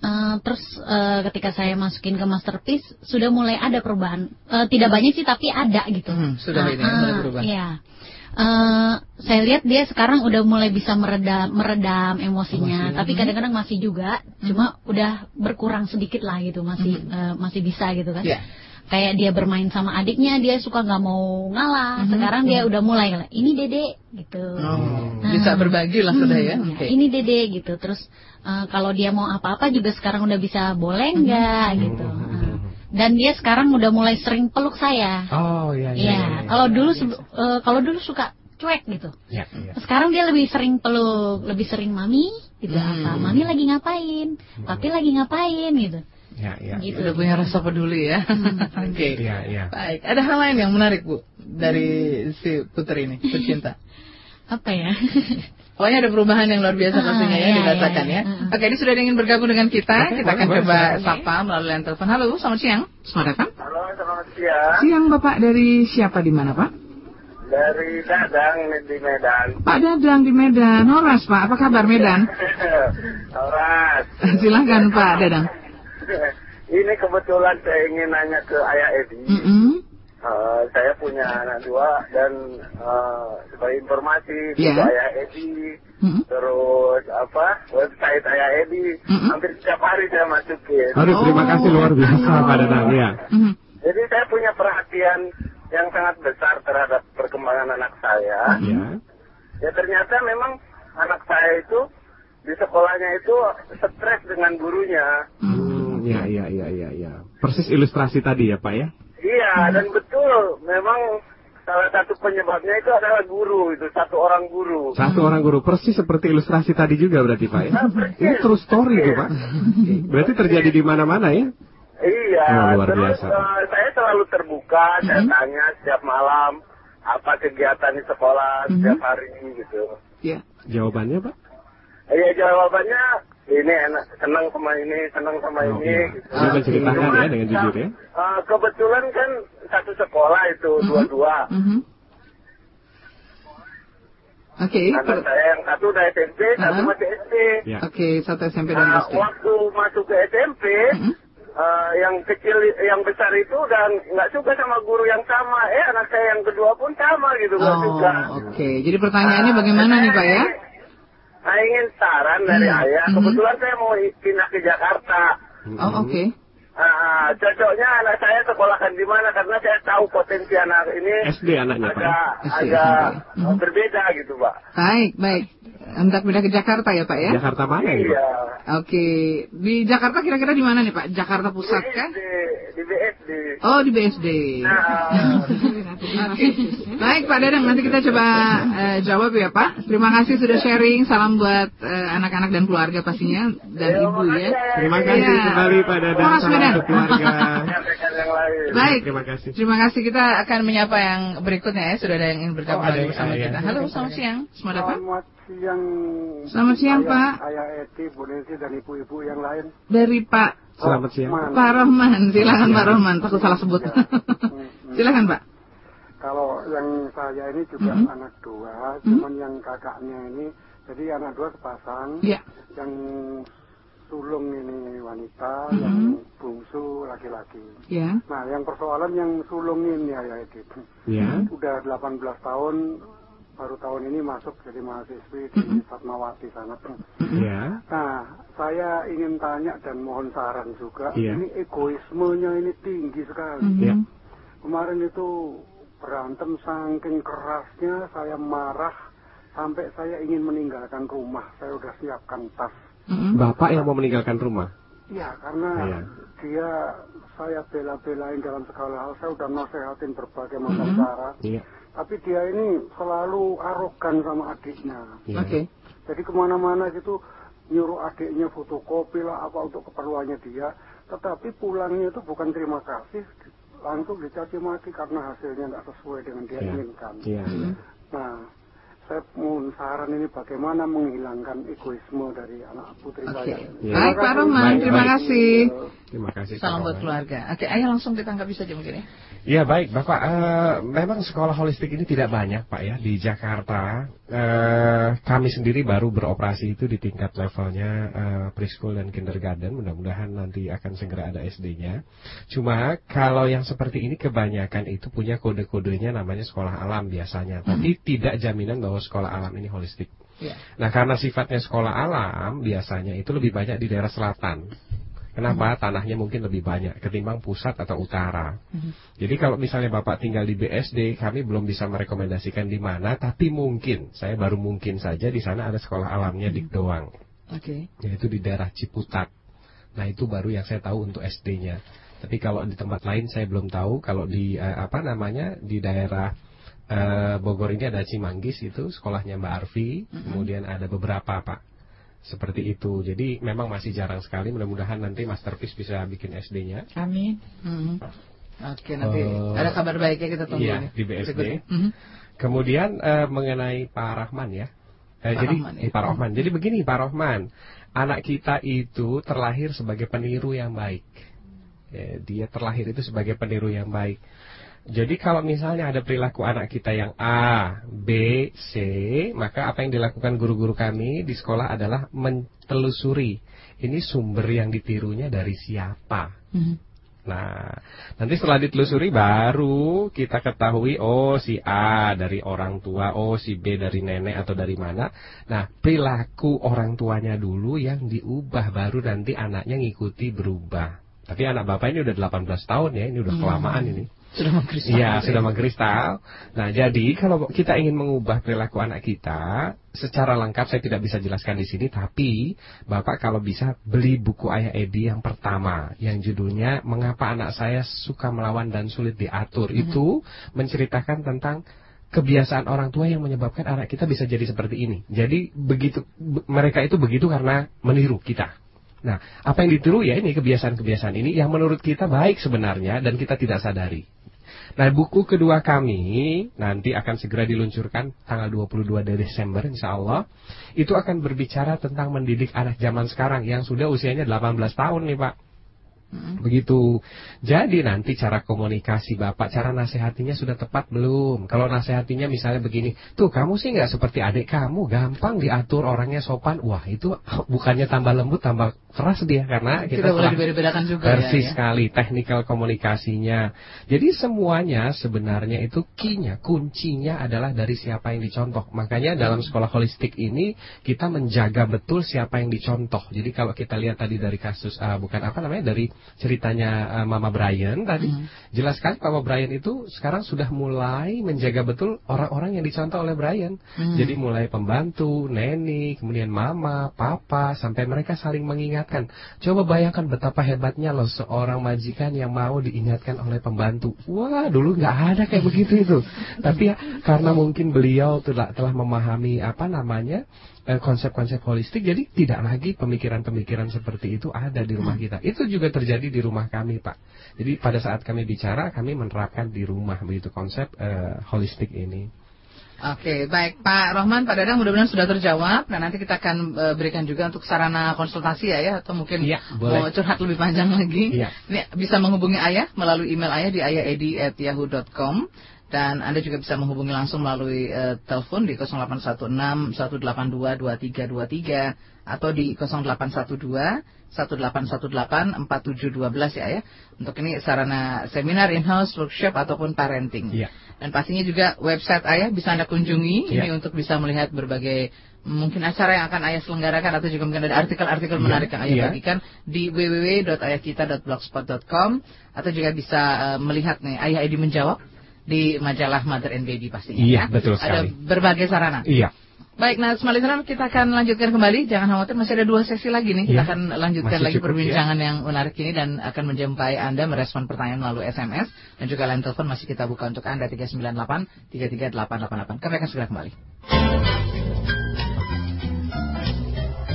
Eh, terus eh, ketika saya masukin ke masterpiece sudah mulai ada perubahan. Eh, tidak banyak sih tapi ada gitu. Hmm, sudah ini ya, mulai berubah. Iya. eh, saya lihat dia sekarang udah mulai bisa meredam meredam emosinya, Emosinya. tapi kadang-kadang masih juga, cuma udah berkurang sedikit lah gitu, masih eh, masih bisa gitu kan. Ya. Kayak dia bermain sama adiknya, dia suka nggak mau ngalah. Sekarang dia udah mulai lah, ini dede gitu. Oh, Nah. bisa berbagi lah sudah ya. Hmm, Oke. Ini dede gitu. Terus eh, kalau dia mau apa-apa juga sekarang udah bisa boleh nggak gitu. Nah, dan dia sekarang udah mulai sering peluk saya. Oh iya iya. Iya. iya, iya. Kalau dulu eh, kalau dulu suka cuek gitu. Iya, iya. Sekarang dia lebih sering peluk, lebih sering mami gitu Hmm. apa. Mami lagi ngapain? Papi lagi ngapain gitu. Iya, iya. Gitu. Udah punya rasa peduli ya. Oke. Iya, iya. Baik. Ada hal lain yang menarik bu dari si putri ini, pecinta. Apa ya? Pokoknya ada perubahan yang luar biasa Ah, pastinya ya iya, dirasakan iya, ya. iya. Oke, ini sudah ada yang ingin bergabung dengan kita. Oke, kita akan boleh, coba boleh, sapa melalui line telepon. Halo, selamat siang. Selamat datang. Halo, selamat siang. Siang Bapak dari siapa di mana Pak? Dari Dadang di Medan. Pak Dadang di Medan. Horas Pak, apa kabar Medan? Horas. Silahkan Pak Dadang. Ini kebetulan saya ingin nanya ke Ayah Edi. Mm-mm. Eh, saya punya anak dua dan eh, sebagai informasi buku Ayah Edi, Mm-mm. terus apa website Ayah Edi, Mm-mm. hampir setiap hari saya masukin. Aduh, terima Oh. kasih luar biasa Pak Dadang ya. Mhm. Jadi saya punya perhatian yang sangat besar terhadap perkembangan anak saya. Ya. Ya ternyata memang anak saya itu di sekolahnya itu stres dengan gurunya. Hmm, ya, ya, ya, ya, ya. Persis ilustrasi tadi ya Pak ya. Iya dan betul memang salah satu penyebabnya itu adalah guru itu satu orang guru. Satu orang guru persis seperti ilustrasi tadi juga berarti Pak ya. Nah. Ini true story tuh Pak. Berarti terjadi di mana-mana ya. Iya, Oh, luar terus biasa. eh, saya selalu terbuka, saya tanya setiap malam apa kegiatan di sekolah setiap hari gitu. Ya. Jawabannya Pak? Iya jawabannya ini enak, senang sama ini, senang sama Oh, ini. iya. Gitu. Bisa menceritakan ya dengan jujur ya. eh, kebetulan kan satu sekolah itu dua-dua. Mhm. Oke. Anak per- saya yang satu udah SMP, satu Ah. masih SD. Ya. Oke, satu SMP dan Nah, SD. waktu masuk ke SMP, Mhm. eh, yang kecil, yang besar itu udah nggak suka sama guru yang sama. Eh, anak saya yang kedua pun sama gitu, nggak Oh, suka. oke. Jadi pertanyaannya bagaimana nih Pak ya? Saya ingin saran dari Hmm, ayah. mhm. Kebetulan saya mau pindah ke Jakarta. Oh, oke. Ah, cocoknya anak saya sekolahkan di mana karena saya tahu potensi anak ini SD anaknya Pak ya. agak SD, agak SMP. Mhm. berbeda gitu, Pak. Baik, baik. Hendak pindah ke Jakarta ya Pak ya? Jakarta mana ini Pak? Iya. Oke. Di Jakarta kira-kira di mana nih Pak? Jakarta Pusat kan? Di, di BSD. Oh, di BSD. Nah, Oke. Baik Pak Dadang, nanti kita coba eh, jawab ya Pak. Terima kasih sudah sharing. Salam buat eh, anak-anak dan keluarga pastinya dan Ayo, ibu ya. Terima kasih Iya. kembali Pak Dadang. Horas Salam keluarga. menyampaikan yang lain. Baik. Terima kasih. Terima kasih kita akan menyapa yang berikutnya ya. Sudah ada yang ingin bergabung Oh, bersama ada kita. Halo, selamat siang. Selamat datang. Selamat siang. Selamat siang, Ayah- Pak. Ayah Eti, Bu Nensi, dan ibu-ibu yang lain. Dari Pak Selamat siang. Rahman. Pak Rahman. Silakan Pak Rahman. Takut salah sebut. Hmm, Silakan Pak. Kalau yang saya ini juga Mhm. anak dua, Mhm. cuman yang kakaknya ini, jadi anak dua sepasang. Ya. Yang sulung ini wanita, Mhm. yang bungsu laki-laki. Ya. Nah, yang persoalan yang sulung ini Ayah Eti. Ya. Udah 18 tahun, baru tahun ini masuk jadi mahasiswi di. Fatmawati sana. Ya. Nah, saya ingin tanya dan mohon saran juga. Iya. Ini egoismenya ini tinggi sekali. Ya. Kemarin itu berantem saking kerasnya, saya marah sampai saya ingin meninggalkan rumah. Saya udah siapkan tas. Mhm. Bapak yang mau meninggalkan rumah. Ya, karena Iya. dia saya bela-belain dalam segala hal. Saya udah nasehatin berbagai macam Mhm. cara. Iya. Tapi dia ini selalu arogan sama adiknya. Iya. Oke. Jadi ke mana-mana gitu nyuruh adiknya fotokopi lah apa untuk keperluannya dia. Tetapi pulangnya itu bukan terima kasih, langsung dicaci maki karena hasilnya nggak sesuai dengan dia Iya. inginkan. Iya. iya. Nah, saya mohon saran ini bagaimana menghilangkan egoisme dari anak putri Oke. saya. Iya. Baik Pak Baik, terima baik. kasih. Terima kasih. Salam Pak buat Roman. keluarga. Oke, ayah langsung ditanggapi saja mungkin ya. Ya baik Bapak, Eh, memang sekolah holistik ini tidak banyak Pak ya di Jakarta. Eh, kami sendiri baru beroperasi itu di tingkat levelnya eh, preschool dan kindergarten. Mudah-mudahan nanti akan segera ada SD-nya. Cuma kalau yang seperti ini kebanyakan itu punya kode-kodenya namanya sekolah alam biasanya. Tapi tidak jaminan bahwa sekolah alam ini holistik. Iya. Nah karena sifatnya sekolah alam biasanya itu lebih banyak di daerah selatan. Kenapa? Tanahnya mungkin lebih banyak ketimbang pusat atau utara. Jadi kalau misalnya Bapak tinggal di BSD, kami belum bisa merekomendasikan di mana, tapi mungkin, saya baru mungkin saja di sana ada sekolah alamnya di doang, Oke. yaitu di daerah Ciputat. Nah itu baru yang saya tahu untuk SD-nya. Tapi kalau di tempat lain saya belum tahu. Kalau di eh, apa namanya di daerah eh, Bogor ini ada Cimanggis itu sekolahnya Mbak Arfi, kemudian ada beberapa Pak seperti itu. Jadi memang masih jarang sekali. Mudah-mudahan nanti Masterpiece bisa bikin SD-nya. Amin. Mhm. Oke, nanti Eh, ada kabar baiknya kita tunggu iya, di BSD. berikutnya. Mhm. Kemudian eh, mengenai Pak Rahman ya. Eh, Pak jadi Rahman, ya. eh, Pak Rahman. Jadi begini Pak Rahman, anak kita itu terlahir sebagai peniru yang baik. Ya, dia terlahir itu sebagai peniru yang baik. Jadi kalau misalnya ada perilaku anak kita yang A, B, C, maka apa yang dilakukan guru-guru kami di sekolah adalah mentelusuri. Ini sumber yang ditirunya dari siapa. Mhm. Nah, nanti setelah ditelusuri baru kita ketahui oh si A dari orang tua, oh si B dari nenek atau dari mana. Nah, perilaku orang tuanya dulu yang diubah baru nanti anaknya ngikuti berubah. Tapi anak bapak ini udah 18 tahun ya, ini udah Hmm. kelamaan ini. Sudah mengkristal. Iya, sudah mengkristal. Nah, jadi kalau kita ingin mengubah perilaku anak kita, secara lengkap saya tidak bisa jelaskan di sini, tapi Bapak kalau bisa beli buku Ayah Edi yang pertama, yang judulnya Mengapa Anak Saya Suka Melawan dan Sulit Diatur. Itu menceritakan tentang kebiasaan orang tua yang menyebabkan anak kita bisa jadi seperti ini. Jadi begitu be- mereka itu begitu karena meniru kita. Nah, apa yang ditiru ya ini kebiasaan-kebiasaan ini yang menurut kita baik sebenarnya dan kita tidak sadari. Nah, buku kedua kami nanti akan segera diluncurkan tanggal 22 Desember insya Allah. Itu akan berbicara tentang mendidik anak zaman sekarang yang sudah usianya 18 tahun nih Pak. Begitu. Jadi nanti cara komunikasi Bapak, cara nasihatinya sudah tepat belum? Kalau nasihatinya misalnya begini, tuh kamu sih nggak seperti adik kamu, gampang diatur orangnya sopan. Wah itu bukannya tambah lembut, tambah keras dia karena kita Tidak boleh telah dibeda-bedakan juga Persis ya, ya. sekali teknikal komunikasinya. Jadi semuanya sebenarnya itu kinya, kuncinya adalah dari siapa yang dicontoh. Makanya dalam sekolah holistik ini kita menjaga betul siapa yang dicontoh. Jadi kalau kita lihat tadi dari kasus ah, bukan apa namanya dari ceritanya ah, Mama Brian tadi jelas sekali Mama Brian itu sekarang sudah mulai menjaga betul orang-orang yang dicontoh oleh Brian. Hmm. Jadi mulai pembantu, neni, kemudian mama, papa sampai mereka saling mengingatkan. Coba bayangkan betapa hebatnya loh seorang majikan yang mau diingatkan oleh pembantu. Wah, dulu nggak ada kayak begitu itu. Tapi ya, karena mungkin beliau telah telah memahami apa namanya eh, konsep-konsep holistik, jadi tidak lagi pemikiran-pemikiran seperti itu ada di rumah kita. Itu juga terjadi di rumah kami, Pak. Jadi pada saat kami bicara, kami menerapkan di rumah begitu konsep eh, holistik ini. Oke, baik Pak Rohman, Pak Dadang mudah-mudahan sudah terjawab. Nah nanti kita akan eh, berikan juga untuk sarana konsultasi ya, ya atau mungkin Iya, mau curhat lebih panjang lagi. Iya. Ini bisa menghubungi Ayah melalui email Ayah di ayahedi@yahoo.com dan Anda juga bisa menghubungi langsung melalui eh, telepon di 0816 182 2323 atau di 0812 1818 4712 ya ya. Untuk ini sarana seminar in-house workshop ataupun parenting. Iya. Dan pastinya juga website Ayah bisa Anda kunjungi ini Iya. untuk bisa melihat berbagai mungkin acara yang akan Ayah selenggarakan atau juga mungkin ada artikel-artikel Iya, menarik yang Ayah iya. bagikan di www.ayahkita.blogspot.com atau juga bisa eh, melihat nih Ayah Edi menjawab di majalah Mother and Baby pastinya Iya, ya. betul Ada sekali. berbagai sarana. Iya. Baik, nah Listener, kita akan lanjutkan kembali. Jangan khawatir, masih ada dua sesi lagi nih. Kita Iya. akan lanjutkan lagi cukup, perbincangan yang menarik ini dan akan menjumpai Anda merespon pertanyaan melalui SMS dan juga line telepon masih kita buka untuk Anda 398 33888. Kami akan segera kembali.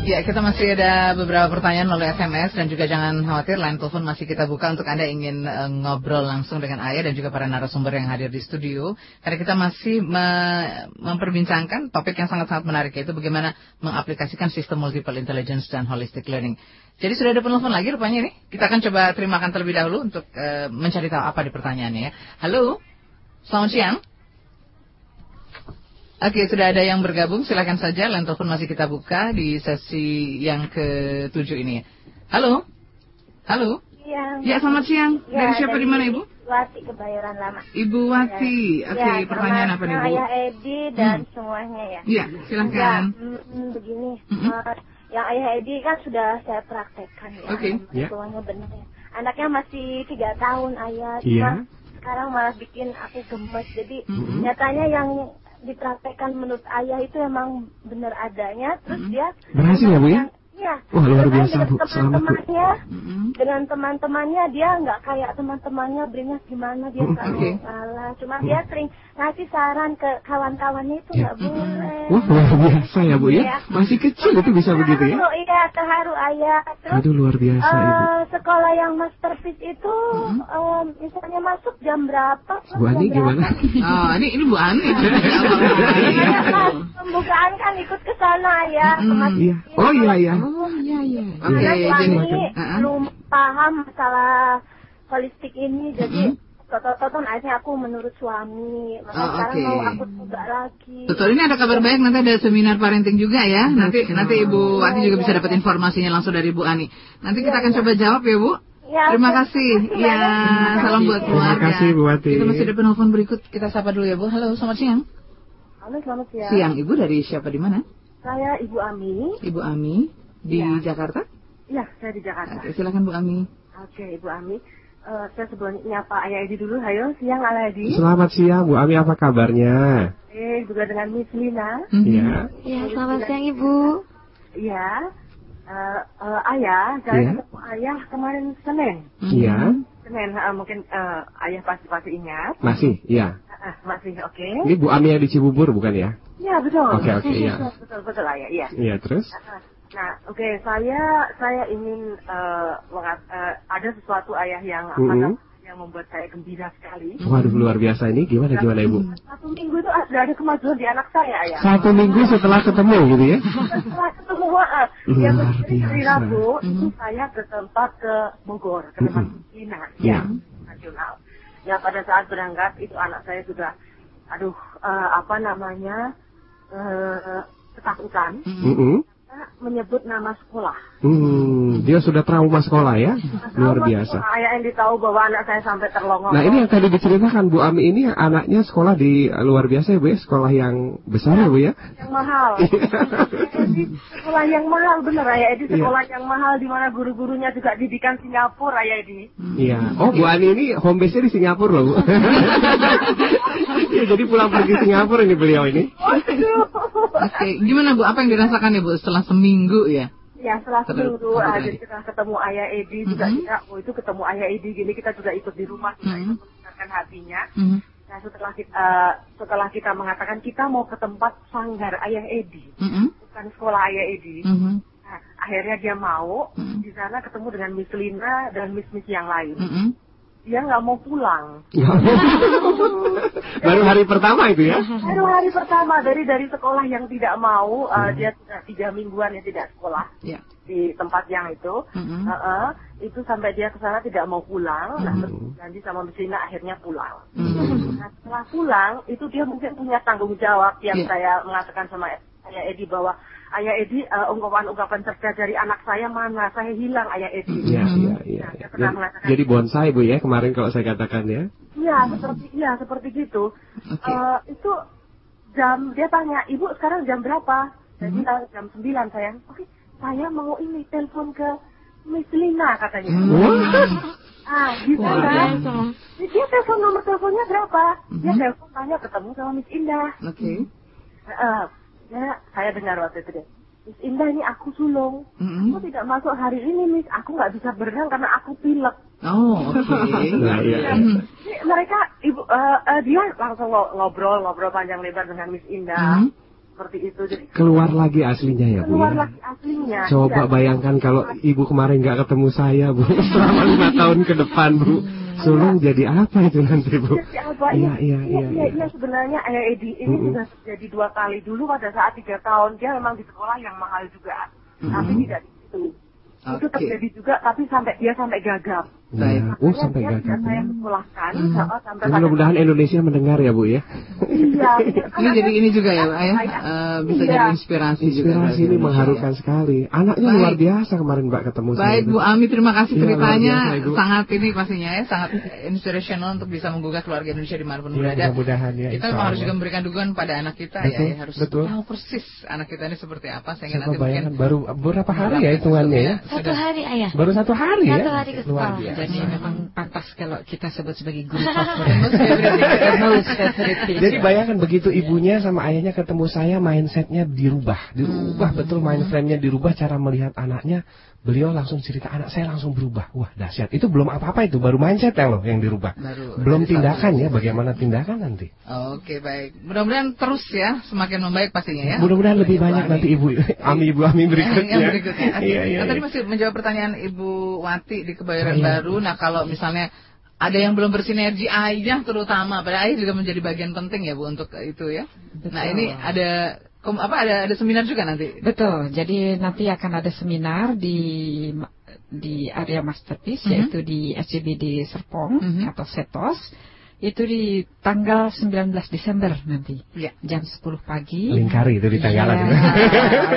Ya, kita masih ada beberapa pertanyaan melalui SMS dan juga jangan khawatir, line telepon masih kita buka untuk Anda ingin eh, ngobrol langsung dengan Ayah dan juga para narasumber yang hadir di studio. Karena kita masih me- memperbincangkan topik yang sangat-sangat menarik yaitu bagaimana mengaplikasikan sistem multiple intelligence dan holistic learning. Jadi sudah ada penelpon lagi rupanya ini. Kita akan coba terimakan terlebih dahulu untuk eh, mencari tahu apa di pertanyaannya ya. Halo, selamat siang. Oke, sudah ada yang bergabung. Silakan saja. Line telepon masih kita buka di sesi yang ketujuh ini. Halo, halo. Iya. Ya, selamat siang. Ya, dari siapa di mana, Ibu? Wati Kebayoran Lama. Ibu Wati. Ya. Oke, Ya, pertanyaan apa nih, Bu? Ayah Edi dan Hmm. semuanya ya. Iya, silakan. Ya, mm, begini, Mm-mm. eh, yang Ayah Edi kan sudah saya praktekkan ya. Oke. Ya. Semuanya benar ya. Anaknya masih tiga tahun Ayah. Iya. Cuma sekarang malah bikin aku gemes. Jadi Mm-mm. nyatanya yang dipraktekkan menurut Ayah itu emang benar adanya. Terus dia Berhasil ya, Bu, ya? Iya. Wah, luar Dengan biasa, Bu. Selamat, Bu. Teman-temannya Mm-mm. dengan teman-temannya dia nggak kayak teman-temannya beringas gimana dia Hmm, selalu oke. salah cuma dia sering ngasih saran ke kawan-kawannya itu Ya. nggak boleh Wah, luar biasa ya, Bu Iya. ya. Masih kecil itu bisa begitu ya. terharu iya terharu ayah terus Aduh, luar biasa Ibu. eh, sekolah yang masterpiece itu em, misalnya masuk jam berapa Bu Ani jam gimana? Oh, ini ini Bu Ani. Iya, kan, pembukaan kan ikut ke sana ya Mm, masjid. Iya. Oh iya iya. Oh, iya iya. Oke, Karena suami uh-uh. belum paham masalah holistik ini, jadi toto-toto akhirnya aku menurut suami. Maka Oh, sekarang oke. mau aku coba lagi. Betul ini ada kabar baik nanti ada seminar parenting juga ya. Nanti nanti Ibu Wati juga bisa dapat informasinya langsung dari Bu Ani. Nanti kita akan coba jawab ya Bu. Ya, Terima kasih. Ya, salam buat Terima keluarga. kasih, Bu Wati. Kita masih ada penelpon berikut. Kita sapa dulu ya Bu. Halo, selamat siang. Halo, selamat siang. Siang Ibu dari siapa di mana? Saya Ibu Ami. Ibu Ami di Iya. Jakarta. Iya, saya di Jakarta. Oke, silakan Bu Ami. Oke, Ibu Ami. Eh, saya sebelumnya nyapa Ayah Edi dulu. Hayo, siang Ayah Edi. Selamat siang, Bu Ami apa kabarnya? Eh, juga dengan Miss Lina. Mhm. Iya. Ya, selamat siang Ibu. Iya. Eh, eh, ayah, saya Iya. ketemu Ayah kemarin Senin. Mhm. Iya. Senin, eh, mungkin eh, Ayah pasti pasti ingat. Masih, iya. Ah, masih oke. Ini Bu Ami yang di Cibubur bukan ya? Iya betul. Oke, oke, iya. Betul betul, betul ayah, iya. Iya, terus? Ah, Nah, oke, saya saya ingin eh, mengat- eh, ada sesuatu ayah yang apa Mhm. namanya, yang membuat saya gembira sekali. Waduh, luar biasa ini. Gimana gimana Ibu? Satu minggu itu sudah ada kemajuan di anak saya, ayah. Satu minggu setelah ketemu gitu ya? Setelah ketemu, ah, Luar yang hari biasa. Rabu itu Mhm. saya ke tempat ke Bogor, ke tempat Mhm. Cina, Iya. ya, nasional. Ya pada saat berangkat itu anak saya sudah, aduh, eh, apa namanya, eh, ketakutan. Mhm. Mm-mm. Menyebut nama sekolah. Hmm, dia sudah trauma sekolah ya? Luar biasa. sekolah. Ayah yang tahu bahwa anak saya sampai terlongok. Nah ini yang tadi diceritakan Bu Ami ini anaknya sekolah di luar biasa ya Bu ya? Sekolah yang besar ya Bu ya? yang mahal. Edi, sekolah yang mahal bener Ayah Edi, Iya. sekolah yang mahal di mana guru-gurunya juga didikan Singapura Ayah Edi. Iya. Oh Bu Ani ini home base-nya di Singapura loh Bu. ya, jadi pulang pergi Singapura ini beliau ini. Oke, gimana Bu? Apa yang dirasakan ya Bu setelah seminggu ya? Ya setelah seminggu, jadi kita ketemu Ayah Edi juga Mhm. kita, oh itu ketemu Ayah Edi gini kita juga ikut di rumah kita Mhm. ikut hatinya. Mhm. Nah setelah kita eh, setelah kita mengatakan kita mau ke tempat sanggar Ayah Edi, Mhm. bukan sekolah Ayah Edi. Mhm. Nah, akhirnya dia mau Mhm. di sana ketemu dengan Miss Lina dan Miss Miss yang lain. Mhm. Dia nggak mau pulang. Baru hari pertama itu ya? Baru hari pertama dari dari sekolah yang tidak mau, uh, dia sudah tiga mingguan ya tidak sekolah Ya. di tempat yang itu. Mhm. Uh-uh, itu sampai dia ke sana tidak mau pulang, nah Mhm. terus janji sama Miss Lina akhirnya pulang. Mhm. Nah setelah pulang itu dia mungkin punya tanggung jawab yang Iya. saya mengatakan sama Ayah Edi bahwa Ayah Edi uh, ungkapan-ungkapan cerdas dari anak saya mana? Saya hilang Ayah Edi. Iya, Mhm. iya, iya. Dia pernah Jadi, jadi bonsai Bu ya kemarin kalau saya katakan ya. Iya seperti iya seperti gitu. Oke. Eh, itu jam dia tanya ibu sekarang jam berapa? Saya bilang jam 9 sayang. Oke saya mau ini telepon ke Miss Lina katanya. Hmm. Ah gitu Wah, kan? biasa. Dia telepon nomor teleponnya berapa? Dia Mhm. telepon tanya ketemu sama Miss Indah. Oke. Eh, ya saya dengar waktu itu deh. Miss Indah ini aku sulung. Mhm. Aku tidak masuk hari ini Miss. Aku nggak bisa berenang karena aku pilek. Oh, oke. Nah, iya. Mhm. Ini mereka ibu eh, eh, dia langsung ngo- ngobrol ngobrol panjang lebar dengan Miss Indah. Mhm. seperti itu. Jadi Keluar lagi aslinya ya Bu keluar ya. lagi aslinya. Coba Iya. bayangkan kalau ibu kemarin nggak ketemu saya bu selama lima tahun ke depan bu, sulung jadi apa itu nanti bu? Jadi apa? Iya iya iya, iya. iya, iya, sebenarnya ayah Edi ini Mm-mm. sudah terjadi dua kali dulu pada saat tiga tahun dia memang di sekolah yang mahal juga, tapi Mm-mm. tidak di situ. Itu Oke. terjadi juga, tapi sampai dia sampai gagap. Iya. Oh Makanya sampai dia gagal. saya Hmm. sama- sampai Ya, mudah-mudahan Indonesia mendengar ya bu ya. Iya. Ini jadi ini juga ya, Pak ya. Eh, bisa Iya. jadi inspirasi, juga. Inspirasi ini mengharukan sekali. Anaknya Baik. luar biasa kemarin mbak ketemu saya. Baik Bu Ami, terima kasih luar ceritanya biasa, sangat ini pastinya ya, sangat inspirational untuk bisa menggugah keluarga Indonesia di mana pun Iya, berada. mudah-mudahan ya, Kita memang harus Allah. juga memberikan dukungan pada anak kita ya, Betul, ya harus betul. tahu persis anak kita ini seperti apa sehingga Coba nanti mungkin baru beberapa hari ya hitungannya ya. Satu hari ayah. Baru satu hari ya. Satu hari ke sekolah. Jadi memang pantas kalau kita sebut sebagai guru favorit. Teacher. Jadi bayangkan begitu ibunya sama ayahnya ketemu saya mindsetnya dirubah, dirubah Hmm. betul mind frame-nya dirubah cara melihat anaknya. Beliau langsung cerita anak saya langsung berubah. Wah dahsyat. Itu belum apa-apa itu baru mindset ya loh yang dirubah. Baru belum tindakan ya bagaimana tindakan nanti. Oke baik, mudah-mudahan terus ya semakin membaik pastinya ya. Mudah-mudahan lebih banyak Ami. nanti ibu ami ibu ami berikutnya. Yang berikutnya. Oke. Iya iya. Nah, tadi iya. masih menjawab pertanyaan Ibu Wati di Kebayoran iya. Baru. Nah kalau misalnya ada yang belum bersinergi ayah terutama, pada ayah juga menjadi bagian penting ya Bu untuk itu ya. Nah ini ada kom- apa ada ada seminar juga nanti. Betul. Jadi nanti akan ada seminar di di area masterpiece Mhm. yaitu di SCBD Serpong Mhm. atau Setos. Itu di tanggal 19 Desember nanti. Iya. Jam 10 pagi. Lingkari itu di tanggalan. Iya,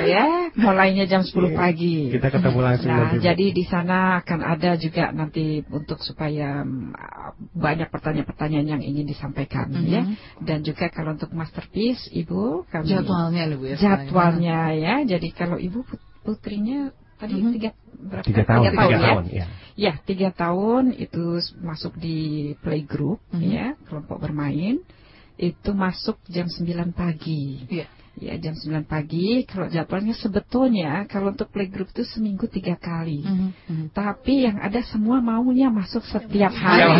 ya, mulainya jam 10 Iya. pagi. Kita ketemu langsung Nah, nanti. Jadi di sana akan ada juga nanti untuk supaya mm, banyak pertanyaan-pertanyaan yang ingin disampaikan Mhm. ya. Dan juga kalau untuk masterpiece Ibu kami Jadwalnya nih Bu ya. jadwalnya ya. Jadi kalau Ibu put- putrinya tadi Mhm. tiga berapa? Tiga tahun, tiga ya. tahun, ya. Ya, tiga tahun itu masuk di playgroup Mhm. ya, kelompok bermain. Itu masuk jam 9 pagi. Iya. Ya, jam 9 pagi. Kalau jadwalnya sebetulnya kalau untuk playgroup itu seminggu tiga kali. Mhm, mhm. Tapi yang ada semua maunya masuk setiap Setiap hari.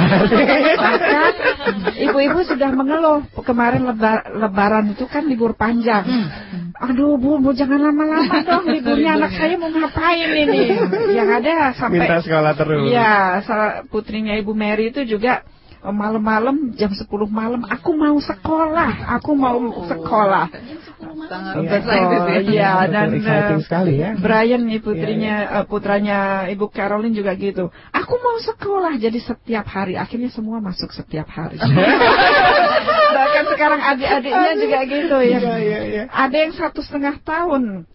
Bahkan ibu-ibu sudah mengeluh kemarin leba- lebaran itu kan libur panjang. Aduh bu, bu jangan lama-lama dong liburnya anak saya mau ngapain ini? Yang ada sampai Minta sekolah terus. Iya, salah putrinya Ibu Mary itu juga malam-malam jam 10 malam aku mau sekolah, aku mau sekolah. Sangat Iya. ya. Iya, Betul, dan eh, sekali ya. Brian nih putrinya eh, putranya Ibu Caroline juga gitu. Aku mau sekolah jadi setiap hari. Akhirnya semua masuk setiap hari. Bahkan sekarang adik-adiknya juga gitu ya. Iya, iya, iya. Ada yang satu setengah tahun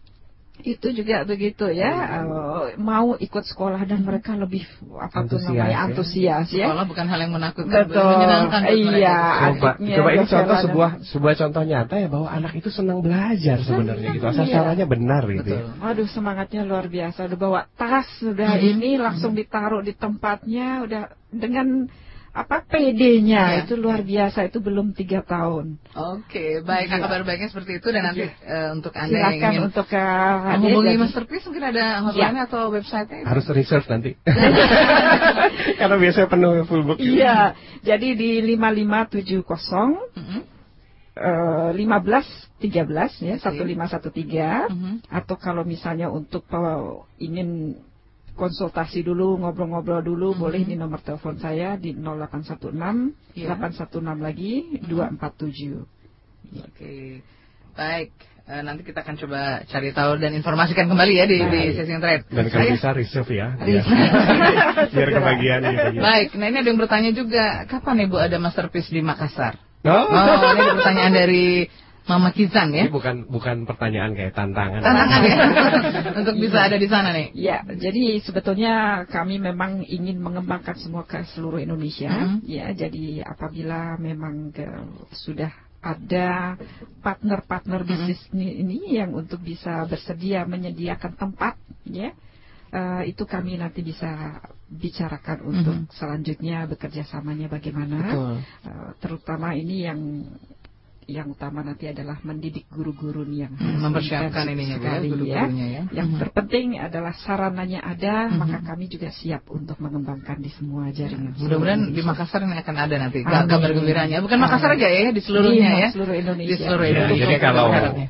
itu juga begitu ya eh, mau ikut sekolah dan mereka lebih apa tuh Antusias, namanya ya. antusias ya. Sekolah bukan hal yang menakutkan, Betul. menyenangkan. Iya. Coba, coba ini contoh sebuah sebuah contoh nyata ya bahwa anak itu senang belajar sebenarnya gitu. Asal Iya. caranya benar gitu. ya. Betul. Waduh semangatnya luar biasa udah bawa tas sudah Mhm. ini langsung ditaruh di tempatnya udah dengan apa PD-nya Ya. itu luar biasa itu belum tiga tahun. Oke, baik. Nah, kabar baiknya seperti itu dan nanti eh, untuk anda yang Silakan ingin untuk uh, menghubungi dan- Masterpiece mungkin ada hotline atau website-nya? Harus reserve nanti. Karena biasanya penuh full book. Iya, jadi di 5570 Mhm. eh, 15 13 ya, Oke. 1513 Mhm. atau kalau misalnya untuk eh, ingin konsultasi dulu, ngobrol-ngobrol dulu Mhm. boleh di nomor telepon saya di 0816 Iya. 816 lagi 247. Oke, baik. Eh, nanti kita akan coba cari tahu dan informasikan kembali ya di, di sesi yang terakhir. Dan kalau Saya- bisa reserve ya. Reserve. Ya. Biar kebagian ya. Baik, nah ini ada yang bertanya juga, kapan Ibu ada masterpiece di Makassar? Oh. Oh, ini ada pertanyaan dari Mama Kizan ya. Ini bukan bukan pertanyaan kayak tantangan. Tantangan ya, untuk bisa ada di sana nih. Ya, jadi sebetulnya kami memang ingin mengembangkan semua ke seluruh Indonesia. Mhm. Ya, jadi apabila memang ke- sudah ada partner-partner Mhm. bisnis ini, ini yang untuk bisa bersedia menyediakan tempat, ya, eh, itu kami nanti bisa bicarakan untuk Mhm. selanjutnya bekerja samanya bagaimana. Betul. Eh, terutama ini yang yang utama nanti adalah mendidik guru-guru yang Hmm, mempersiapkan intensif ininya, Bu, ya, sekali ya. guru-gurunya ya. Yang Mhm. terpenting adalah sarananya ada, Mhm. maka kami juga siap untuk mengembangkan di semua jaringan. Mudah-mudahan di Makassar ini akan ada nanti Amin. kabar gembiranya. Bukan Makassar Amin. aja ya, di seluruhnya Iya, ya. seluruh Indonesia. Di seluruh Ya, Indonesia. jadi kalau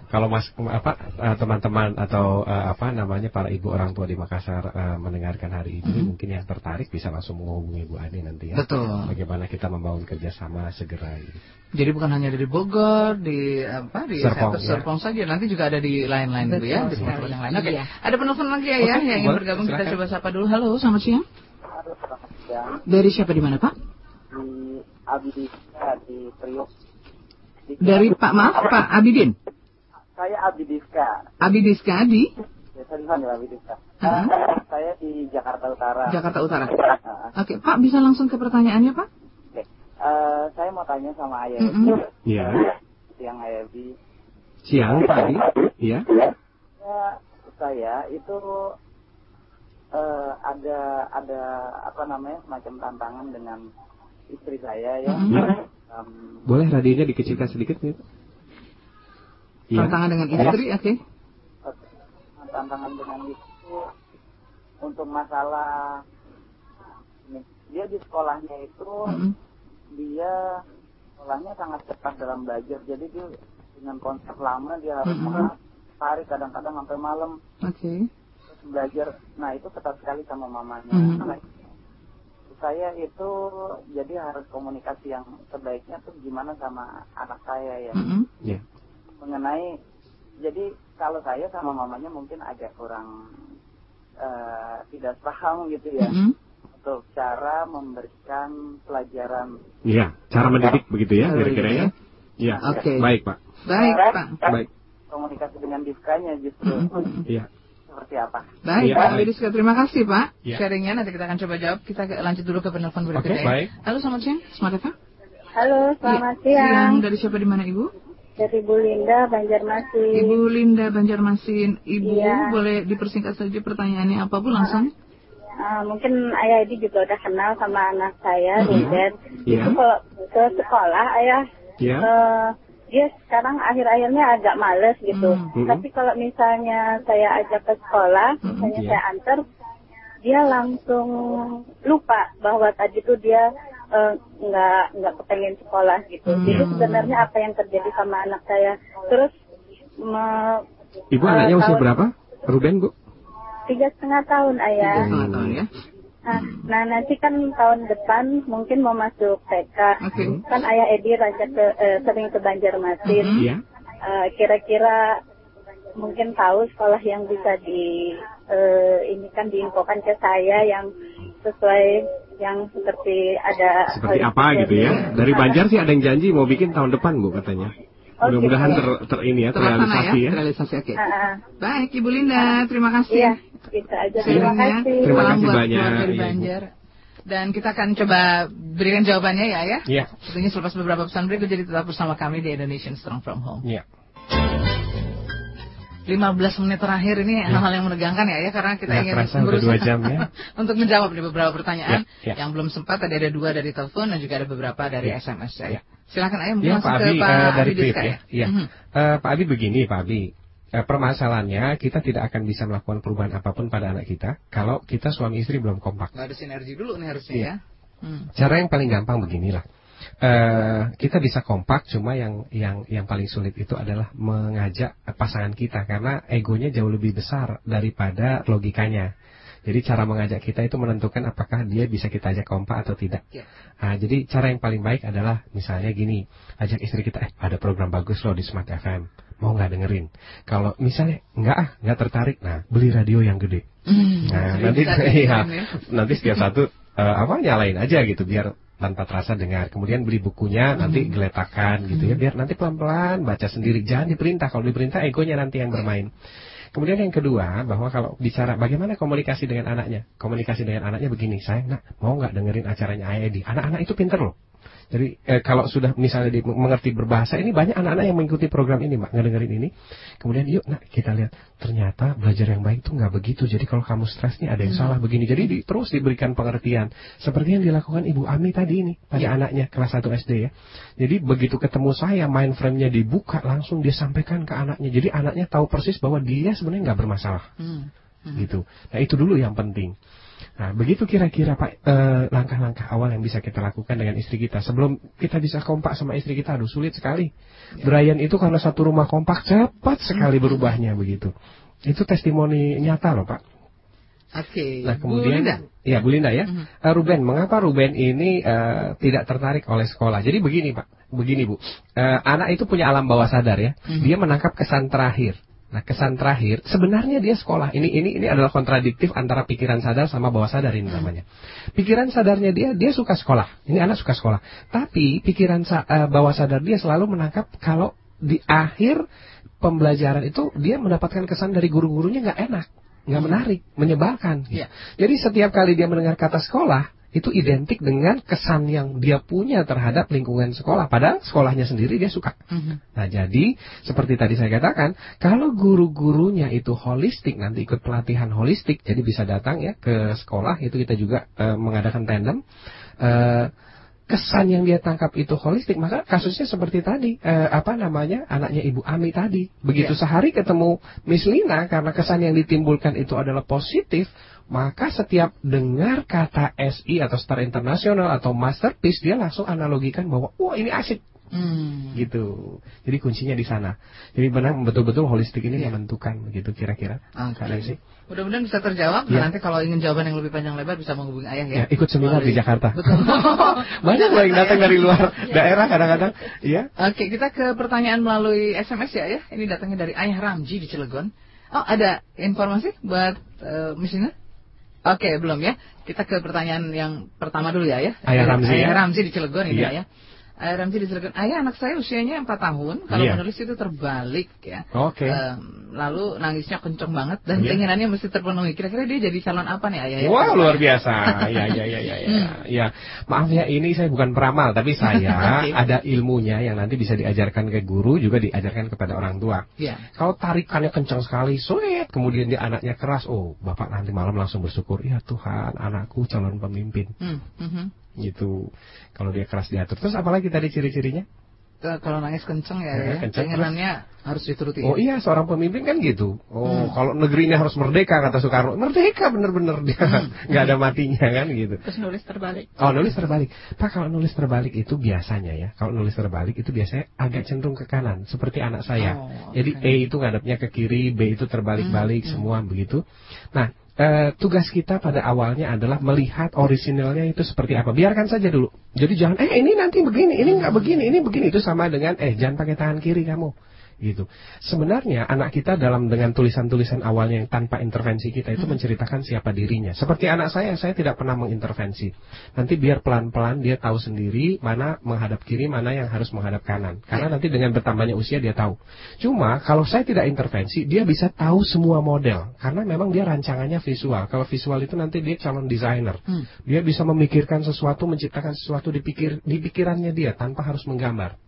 kalau mas apa eh, teman-teman atau eh, apa namanya para ibu orang tua di Makassar eh, mendengarkan hari ini Mhm. mungkin yang tertarik bisa langsung menghubungi Bu Ade nanti ya. Betul. Bagaimana kita membangun kerjasama segera. Gitu. Jadi bukan hanya dari Bogor, di apa di Serpong, Serpong, ya. Serpong saja, nanti juga ada di lain-lain Bu ya, di tempat yang lain. Oke, Iya. ada penelpon lagi ya, Oke, ya yang ingin bergabung kita silakan. coba sapa dulu. Halo, selamat siang. Dari siapa di mana Pak? di Abidika di Priok. Di- Dari Pak maaf Pak Abidin. Saya Abidiska. Abidiska di Ya, seriusan ya Abidiska. Heeh. Saya di Jakarta Utara. Jakarta Utara. Heeh. Oke, Pak bisa langsung ke pertanyaannya Pak? Eh, saya mau tanya sama Ayah Mm-mm. Iya. yang Ayah Bi. Siang pagi. Iya. Ya, saya itu eh, ada ada apa namanya semacam tantangan dengan istri saya ya. Mhm. Iya. Em, Boleh radionya dikecilkan sedikit nih. Iya. Tantangan dengan istri, oke. tantangan dengan itu untuk masalah ini, dia di sekolahnya itu Mm-mm. Dia sekolahnya sangat cepat dalam belajar jadi dia dengan konsep lama dia harus Mm-mm. mengajar hari kadang-kadang sampai malam Oke. terus belajar nah itu ketat sekali sama mamanya Mhm. Nah, saya itu jadi harus komunikasi yang sebaiknya tuh gimana sama anak saya ya Mm-mm. Iya. mengenai jadi kalau saya sama mamanya mungkin agak kurang eh, tidak paham gitu ya Mm-mm. Untuk cara memberikan pelajaran Iya, cara mendidik begitu ya kira-kira ya. Iya. Oke. Baik, Pak. Baik, Pak. Baik. komunikasi dengan divkanya justru Iya. seperti apa Baik, Iya, Pak baik. Abidiska, terima kasih Pak. Iya. Sharingnya nanti kita akan coba jawab. Kita lanjut dulu ke penelpon berikutnya. Oke, ya. baik. Halo, selamat siang. Smart Eva. Halo, selamat Iya. siang. Dari siapa di mana Ibu? Dari Bu Linda, Banjarmasin. Ibu Linda Banjarmasin. Ibu Iya. boleh dipersingkat saja pertanyaannya apa Bu langsung? Ah, mungkin Ayah Edi juga udah kenal sama anak saya, Mhm. Ruben. Iya. Itu kalau ke sekolah, Ayah, Iya. eh, dia sekarang akhir-akhirnya agak males gitu. Mhm. Tapi kalau misalnya saya ajak ke sekolah, misalnya Iya. saya antar, dia langsung lupa bahwa tadi tuh dia eh, nggak nggak kepengen sekolah gitu. Jadi Hmm. sebenarnya apa yang terjadi sama anak saya? Terus me- Ibu eh, anaknya usia berapa? Ruben, Bu? Tiga setengah tahun ayah. Setengah tahun ya. Nah, nah nanti kan tahun depan mungkin mau masuk TK. Oke. Kan ayah Edi raja ke, eh, sering ke Banjarmasin. Mhm. Iya. Eh, Kira-kira mungkin tahu sekolah yang bisa di eh, ini kan diinfokan ke saya yang sesuai yang seperti ada Seperti apa gitu ya? Dari Banjar sih ada yang janji mau bikin tahun depan, Bu katanya. Oh, Mudah-mudahan ter, ter ini ya, terrealisasi ya. ya. Terrealisasi, oke. Ah, ah. Baik, Ibu Linda. Terima kasih. Iya, gitu aja. Terima Sharingnya. kasih. Terima kasih banyak. Iya, Ibu. Banjar. Dan kita akan coba berikan jawabannya ya, ya. Iya. Tentunya selepas beberapa pesan berikut jadi tetap bersama kami di Indonesian Strong From Home. Iya. 15 menit terakhir ini hal-hal yang menegangkan ya, ya karena kita Nggak ingin dua jam ya. untuk menjawab di beberapa pertanyaan Ya, ya. yang belum sempat tadi ada dua dari telepon dan juga ada beberapa dari Ya, SMS ya. ya. Silakan ayah mungkin Ya, Pak ke Abi Pak eh, dari Abi PIP Diska ya. Iya. Mhm. Eh, Pak Abi begini, Pak Abi. Eh, permasalahannya kita tidak akan bisa melakukan perubahan apa pun pada anak kita kalau kita suami istri belum kompak. Nggak ada sinergi dulu nih harusnya Iya. ya. Hmm. Cara yang paling gampang beginilah. Eh, kita bisa kompak, cuma yang yang yang paling sulit itu adalah mengajak pasangan kita karena egonya jauh lebih besar daripada logikanya. Jadi cara mengajak kita itu menentukan apakah dia bisa kita ajak kompak atau tidak. Ya. Nah, jadi cara yang paling baik adalah misalnya gini, ajak istri kita, eh ada program bagus loh di Smart FM, mau nggak dengerin? Kalau misalnya nggak ah, nggak tertarik, nah beli radio yang gede. Hmm, Nah, nanti iya, ya. nanti setiap satu eh, apa nyalain aja gitu biar tanpa terasa dengar. Kemudian beli bukunya nanti geletakan gitu ya biar nanti pelan-pelan baca sendiri. Jangan diperintah. Kalau diperintah egonya nanti yang bermain. Kemudian yang kedua bahwa kalau bicara bagaimana komunikasi dengan anaknya, komunikasi dengan anaknya begini, sayang nak mau nggak dengerin acaranya Ayah Edi? Anak-anak itu pinter loh. Jadi eh, kalau sudah misalnya di, mengerti berbahasa ini banyak anak-anak yang mengikuti program ini, Mbak, ngedengerin ini. Kemudian yuk, nah kita lihat ternyata belajar yang baik itu nggak begitu. Jadi kalau kamu stres nih ada yang Hmm. salah begini. Jadi di- terus diberikan pengertian. Seperti yang dilakukan Ibu Ami tadi ini pada Iya. anaknya kelas 1 SD ya. Jadi begitu ketemu saya mind frame-nya dibuka langsung dia sampaikan ke anaknya. Jadi anaknya tahu persis bahwa dia sebenarnya nggak bermasalah Hmm. gitu. Nah itu dulu yang penting. Nah begitu kira-kira Pak eh, langkah-langkah awal yang bisa kita lakukan dengan istri kita sebelum kita bisa kompak sama istri kita, aduh sulit sekali. Brian itu karena satu rumah kompak cepat sekali berubahnya begitu. Itu testimoni nyata loh Pak. Oke. Nah Bu kemudian, Linda. ya Bu Linda ya, Mhm. Eh, Ruben, mengapa Ruben ini eh, tidak tertarik oleh sekolah? Jadi begini Pak, begini Bu, Eh, anak itu punya alam bawah sadar ya, Mhm. dia menangkap kesan terakhir. Nah kesan terakhir sebenarnya dia sekolah. Ini ini ini adalah kontradiktif antara pikiran sadar sama bawah sadar ini namanya. Pikiran sadarnya dia dia suka sekolah. Ini anak suka sekolah. Tapi pikiran sa- eh, bawah sadar dia selalu menangkap kalau di akhir pembelajaran itu dia mendapatkan kesan dari guru-gurunya nggak enak, nggak menarik, menyebalkan. Iya. Jadi setiap kali dia mendengar kata sekolah itu identik dengan kesan yang dia punya terhadap lingkungan sekolah. Padahal sekolahnya sendiri dia suka. Mhm. Nah jadi seperti tadi saya katakan, kalau guru-gurunya itu holistik nanti ikut pelatihan holistik, jadi bisa datang ya ke sekolah itu kita juga eh, mengadakan tandem. Eh, kesan yang dia tangkap itu holistik, maka kasusnya seperti tadi eh, apa namanya anaknya Ibu Ami tadi. Begitu Iya. sehari ketemu Miss Lina karena kesan yang ditimbulkan itu adalah positif, maka setiap dengar kata SI atau Star International atau Masterpiece dia langsung analogikan bahwa wah ini asik Hmm. gitu. Jadi kuncinya di sana. Jadi benar betul-betul holistik ini menentukan begitu kira-kira. Kalian sih. Mudah-mudahan bisa terjawab. Iya. Dan nanti kalau ingin jawaban yang lebih panjang lebar bisa menghubungi ayah ya. Ya, ikut seminar di Jakarta. Betul. Banyak loh yang datang dari luar daerah kadang-kadang. Iya. Oke, kita ke pertanyaan melalui SMS ya ya. Ini datangnya dari Ayah Ramji di Cilegon. Oh, ada informasi buat uh, Miss Lina? Oke, belum ya. Kita ke pertanyaan yang pertama dulu ya ya. Ayah Ramzi Ayah ya. Ramzi di Cilegon ini Iya. ya. Ramzi di Cilegon. Ayah anak saya usianya 4 tahun. Kalau Iya. menulis itu terbalik ya. Oke. Em, lalu nangisnya kenceng banget dan Iya. keinginannya mesti terpenuhi. Kira-kira dia jadi calon apa nih ayah? ya? Wah luar biasa. Ya ya ya ya ya. Hmm. Ya. Maaf ya ini saya bukan peramal tapi saya Oke. ada ilmunya yang nanti bisa diajarkan ke guru juga diajarkan kepada orang tua. Iya. Kalau tarikannya kencang sekali, sweet, kemudian dia anaknya keras, oh bapak nanti malam langsung bersyukur, ya Tuhan, anakku calon pemimpin, Hmm, mhm. Gitu. Kalau dia keras diatur. Terus apalagi tadi ciri-cirinya? Kalau nangis kenceng ya, Ya, ya. kenceng, keinginannya harus dituruti. Oh ya? iya, seorang pemimpin kan gitu. Oh, Hmm. kalau negerinya harus merdeka kata Soekarno, merdeka bener-bener dia, Hmm. nggak ada matinya kan gitu. Terus nulis terbalik. Oh nulis terbalik, Pak kalau nulis terbalik itu biasanya ya, kalau nulis terbalik itu biasanya agak cenderung ke kanan, seperti anak saya. Oh, Jadi. E itu ngadapnya ke kiri, B itu terbalik-balik Hmm, hmm. semua begitu. Nah eh, tugas kita pada awalnya adalah melihat orisinalnya itu seperti apa. Biarkan saja dulu. Jadi jangan eh ini nanti begini, ini nggak begini, ini begini itu sama dengan eh jangan pakai tangan kiri kamu gitu. Sebenarnya anak kita dalam dengan tulisan-tulisan awalnya yang tanpa intervensi kita itu menceritakan siapa dirinya. Seperti anak saya, saya tidak pernah mengintervensi. Nanti biar pelan-pelan dia tahu sendiri mana menghadap kiri, mana yang harus menghadap kanan. Karena nanti dengan bertambahnya usia dia tahu. Cuma kalau saya tidak intervensi, dia bisa tahu semua model. Karena memang dia rancangannya visual. Kalau visual itu nanti dia calon desainer. Hmm. Dia bisa memikirkan sesuatu, menciptakan sesuatu di pikir di pikirannya dia tanpa harus menggambar.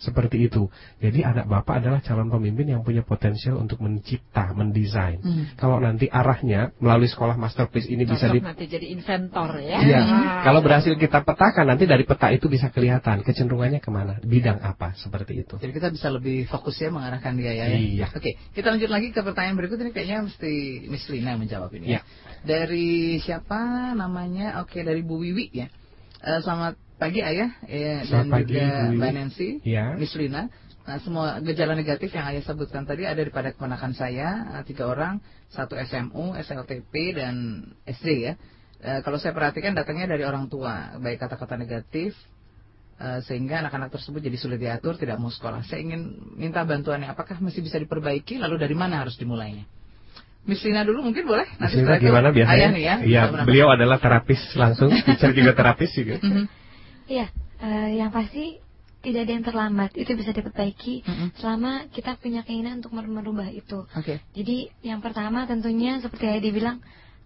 Seperti itu. Jadi anak bapak adalah calon pemimpin yang punya potensial untuk mencipta, mendesain. Hmm. Kalau nanti arahnya melalui sekolah masterpiece ini bisa Cocok di nanti jadi inventor ya. Iya. Wah. Kalau berhasil kita petakan nanti dari peta itu bisa kelihatan kecenderungannya ke mana, bidang apa seperti itu. Jadi kita bisa lebih fokus ya mengarahkan dia ya. ya? Iya. Oke, kita lanjut lagi ke pertanyaan berikut ini kayaknya mesti Miss Lina yang menjawab ini. Iya. Ya. Dari siapa namanya? Oke, dari Bu Wiwi ya. Eh, selamat pagi ayah ya, dan pagi, juga. Mbak Nancy, Iya. Miss Lina. Nah, semua gejala negatif yang ayah sebutkan tadi ada di pada keponakan saya eh, tiga orang, satu SMU, SLTP dan SD ya. Eh, kalau saya perhatikan datangnya dari orang tua, baik kata-kata negatif, Eh, sehingga anak-anak tersebut jadi sulit diatur, tidak mau sekolah. Saya ingin minta bantuannya, apakah masih bisa diperbaiki, lalu dari mana harus dimulainya? Miss Lina dulu mungkin boleh? Nanti setelah itu gimana biasanya? Ayah nih ya. Iya, beliau adalah terapis langsung, teacher juga terapis juga. Mhm. Iya, eh, yang pasti tidak ada yang terlambat. Itu bisa diperbaiki Mhm. selama kita punya keinginan untuk mer- merubah itu. Oke. Jadi yang pertama tentunya seperti Heidi bilang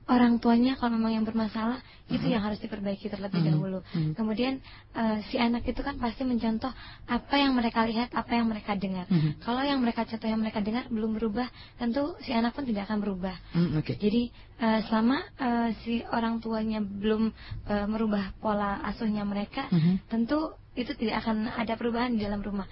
orang tuanya kalau memang yang bermasalah itu yang harus diperbaiki terlebih Mhm. dahulu. Mhm. Kemudian eh, si anak itu kan pasti mencontoh apa yang mereka lihat, apa yang mereka dengar. Mhm. Kalau yang mereka contoh yang mereka dengar belum berubah, tentu si anak pun tidak akan berubah. Hmm, Oke. Jadi eh, selama eh, si orang tuanya belum eh, merubah pola asuhnya mereka, Mhm. tentu itu tidak akan ada perubahan di dalam rumah.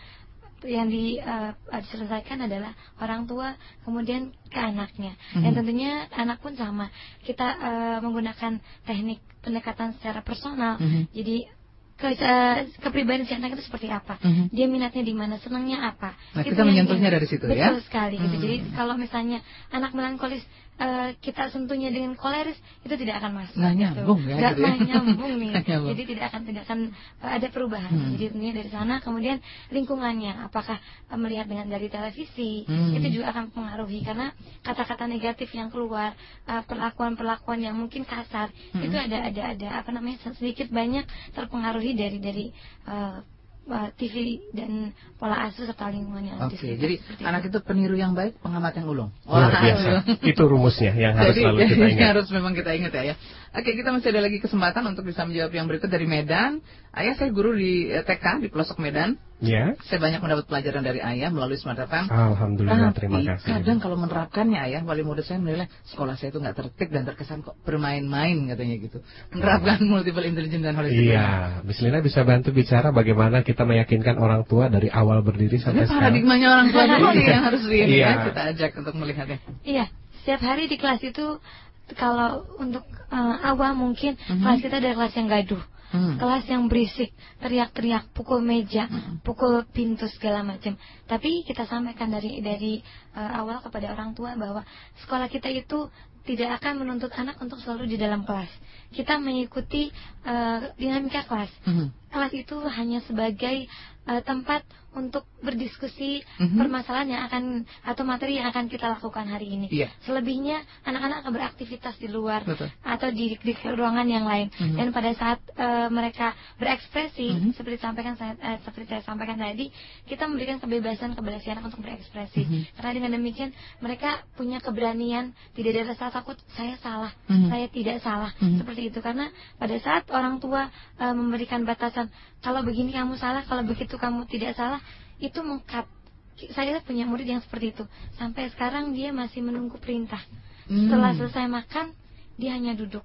Yang di, eh, diselesaikan adalah orang tua kemudian ke anaknya. Mhm. Dan tentunya anak pun sama. Kita eh, menggunakan teknik pendekatan secara personal. Mhm. Jadi ke, eh, kepribadian si anak itu seperti apa? Mhm. Dia minatnya di mana, senangnya apa? Nah, Itu kita yang- menyentuhnya dari situ ya. Betul sekali gitu. Hmm. Jadi kalau misalnya anak melankolis eh, kita sentuhnya dengan koleris itu tidak akan masuk. Nggak gitu. nyambung ya, gitu ya. nggak nyambung nih. Nyambung. Jadi tidak akan tidak akan eh, ada perubahan. Hmm. Jadi tentunya dari sana kemudian lingkungannya apakah melihat dengan dari televisi Hmm. itu juga akan mempengaruhi karena kata-kata negatif yang keluar perlakuan-perlakuan yang mungkin kasar Hmm. itu ada ada ada apa namanya sedikit banyak terpengaruhi dari dari eh, eh, TV dan pola asuh serta lingkungan yang ada di Oke, sekitar. jadi Seperti anak itu peniru yang baik, pengamat yang ulung. Luar biasa. Itu rumusnya yang harus Jadi, selalu kita jadi ingat. harus memang kita ingat ya, ya. Oke, kita masih ada lagi kesempatan untuk bisa menjawab yang berikut dari Medan. Ayah saya guru di eh, TK di pelosok Medan. Ya. Saya banyak mendapat pelajaran dari ayah melalui Smart FM. Alhamdulillah, Tapi terima kasih. kadang kalau menerapkannya ayah, wali murid saya menilai sekolah saya itu nggak tertib dan terkesan kok bermain-main katanya gitu. Menerapkan multiple intelligence dan holistic. Iya, Mislina bisa bantu bicara bagaimana kita meyakinkan orang tua dari awal berdiri Ini sampai sekarang. paradigmanya orang tua dulu yang harus di Iya. ya, kita ajak untuk melihatnya. Iya, setiap hari di kelas itu kalau untuk eh, awam mungkin Mhm. kelas kita ada kelas yang gaduh. Hmm. Kelas yang berisik, teriak-teriak, pukul meja, pukul pintu segala macam. Tapi kita sampaikan dari dari eh, awal kepada orang tua bahwa sekolah kita itu tidak akan menuntut anak untuk selalu di dalam kelas. Kita mengikuti eh, dinamika kelas. Mhm. Kelas itu hanya sebagai eh, tempat untuk berdiskusi Mhm. permasalahan yang akan atau materi yang akan kita lakukan hari ini. Iya. Selebihnya anak-anak akan beraktivitas di luar Betul. atau di, di ruangan yang lain. Mhm. Dan pada saat eh, mereka berekspresi Mhm. seperti sampaikan saya eh, seperti saya sampaikan tadi, kita memberikan kebebasan kepada si anak untuk berekspresi. Mhm. Karena dengan demikian mereka punya keberanian, tidak ada rasa takut saya salah, Mhm. saya tidak salah. Mhm. Seperti itu karena pada saat orang tua eh, memberikan batasan kalau begini kamu salah, kalau begitu kamu tidak salah, itu mengkat saya punya murid yang seperti itu. Sampai sekarang dia masih menunggu perintah. Hmm. Setelah selesai makan, dia hanya duduk.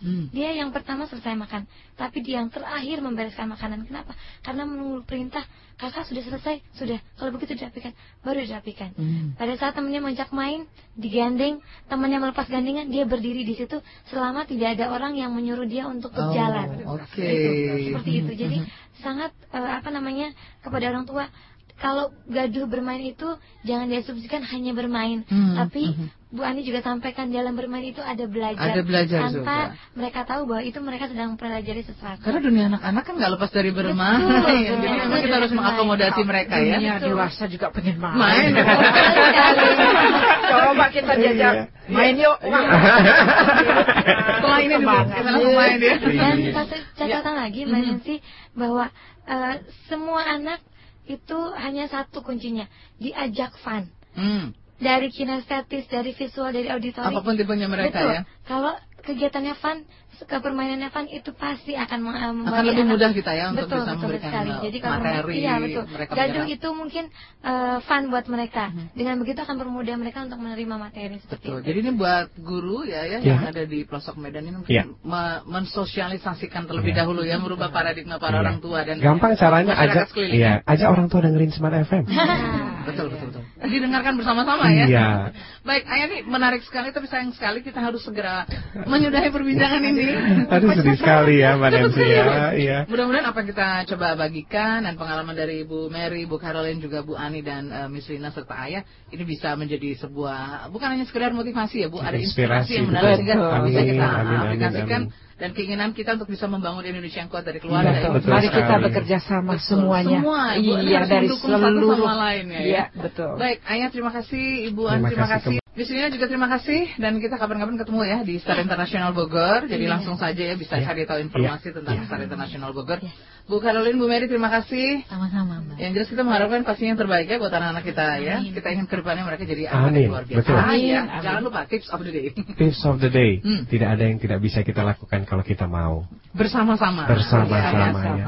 Hmm. Dia yang pertama selesai makan, tapi dia yang terakhir membereskan makanan. Kenapa? Karena menunggu perintah. Kakak sudah selesai, sudah. Kalau begitu dirapikan, baru dirapikan. Hmm. Pada saat temannya mengajak main, digandeng, temannya melepas gandengan, dia berdiri di situ selama tidak ada orang yang menyuruh dia untuk Oh, berjalan. oke. Itu, seperti itu. Jadi mhm. sangat eh, apa namanya kepada orang tua kalau gaduh bermain itu jangan diasumsikan hanya bermain, Hmm, tapi mhm. Bu Ani juga sampaikan dalam bermain itu ada belajar. Ada belajar tanpa juga. mereka tahu bahwa itu mereka sedang mempelajari sesuatu. Karena dunia anak-anak kan nggak lepas dari bermain. Betul, Jadi dunia memang kita harus mengakomodasi bermain. mereka Dunia ya. dewasa juga pengen main. Main. Coba kita jajak main yuk. Ini dulu, kita langsung main ya. Dan Iya. satu catatan lagi Mbak Nancy bahwa eh, semua anak itu hanya satu kuncinya, diajak fun. Hmm. Dari kinestetis, dari visual, dari auditori. Apa pun tipenya mereka Betul. ya. Kalau kegiatannya fun, kepermainannya fun itu pasti akan Akan lebih anak- mudah kita ya untuk betul, bisa betul memberikan sekali. uh, Jadi kalau materi iya betul. mereka Gaduh itu mungkin eh, fun buat mereka. Dengan begitu akan mempermudah mereka untuk menerima materi seperti Betul. itu. Jadi ini buat guru ya ya Ya. yang ada di pelosok Medan ini mungkin Ya. me- mensosialisasikan terlebih Ya. dahulu ya merubah paradigma para Iya. orang tua dan Gampang caranya ajak iya, ajak orang tua dengerin Smart FM. betul betul betul. Didengarkan bersama-sama ya. Iya. Baik, Ayah nih menarik sekali tapi sayang sekali kita harus segera menyudahi perbincangan ini. Aduh sedih sekali ya Mbak Nancy ya. Iya. Mudah-mudahan apa yang kita coba bagikan dan pengalaman dari Bu Mary, Bu Caroline juga Bu Ani dan eh, Miss Lina serta Ayah ini bisa menjadi sebuah bukan hanya sekedar motivasi ya Bu, ada inspirasi Inspirasi, yang menarik sehingga bisa Amin, kita amin, amin, aplikasikan amin. Dan keinginan kita untuk bisa membangun Indonesia yang kuat dari keluarga. Betul. ya. Betul Mari kita sekali. bekerja sama Betul. semuanya. Semua, Ibu. Iya Harus dari mendukung satu seluruh sama lain ya. Iya, betul. Baik, Ayah terima kasih, Ibu Ani Terima terima kasih kasih. Di sini juga terima kasih dan kita kapan-kapan ketemu ya di Star Internasional Bogor. Jadi Iya. langsung saja ya bisa Iya. cari tahu informasi tentang Star Internasional Bogor. Bu Caroline, Bu Mary terima kasih. Sama-sama, Mbak. Yang jelas kita mengharapkan pastinya yang terbaik ya buat anak-anak kita ya. Amin. Kita ingin ke depannya mereka jadi anak Amin, yang luar biasa. betul. Ah, iya. Amin. Jangan lupa tips of the day. Tips of the day. Hmm. Tidak ada yang tidak bisa kita lakukan kalau kita mau. Bersama-sama. Bersama-sama Ya, ya.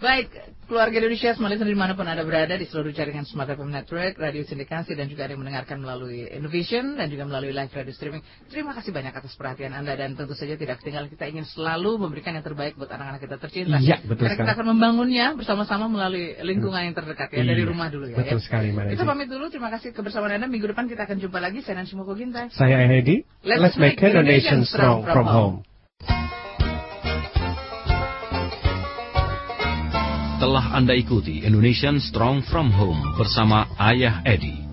Baik, keluarga Indonesia semua listener di mana pun Anda berada di seluruh jaringan Smart FM Network, radio sindikasi dan juga ada yang mendengarkan melalui Innovation dan juga melalui live radio streaming. Terima kasih banyak atas perhatian Anda dan tentu saja tidak ketinggalan kita ingin selalu memberikan yang terbaik buat anak-anak kita tercinta. Iya, betul Karena kita akan membangunnya bersama-sama melalui lingkungan yang terdekat ya dari Iya, rumah dulu ya. betul ya. sekali, Mbak Kita pamit dulu, terima kasih kebersamaan Anda. Minggu depan kita akan jumpa lagi. Saya Nancy Moko Gintai. Saya Edi. Let's, make Indonesia strong from home. Telah Anda ikuti Indonesian Strong from Home bersama Ayah Edi.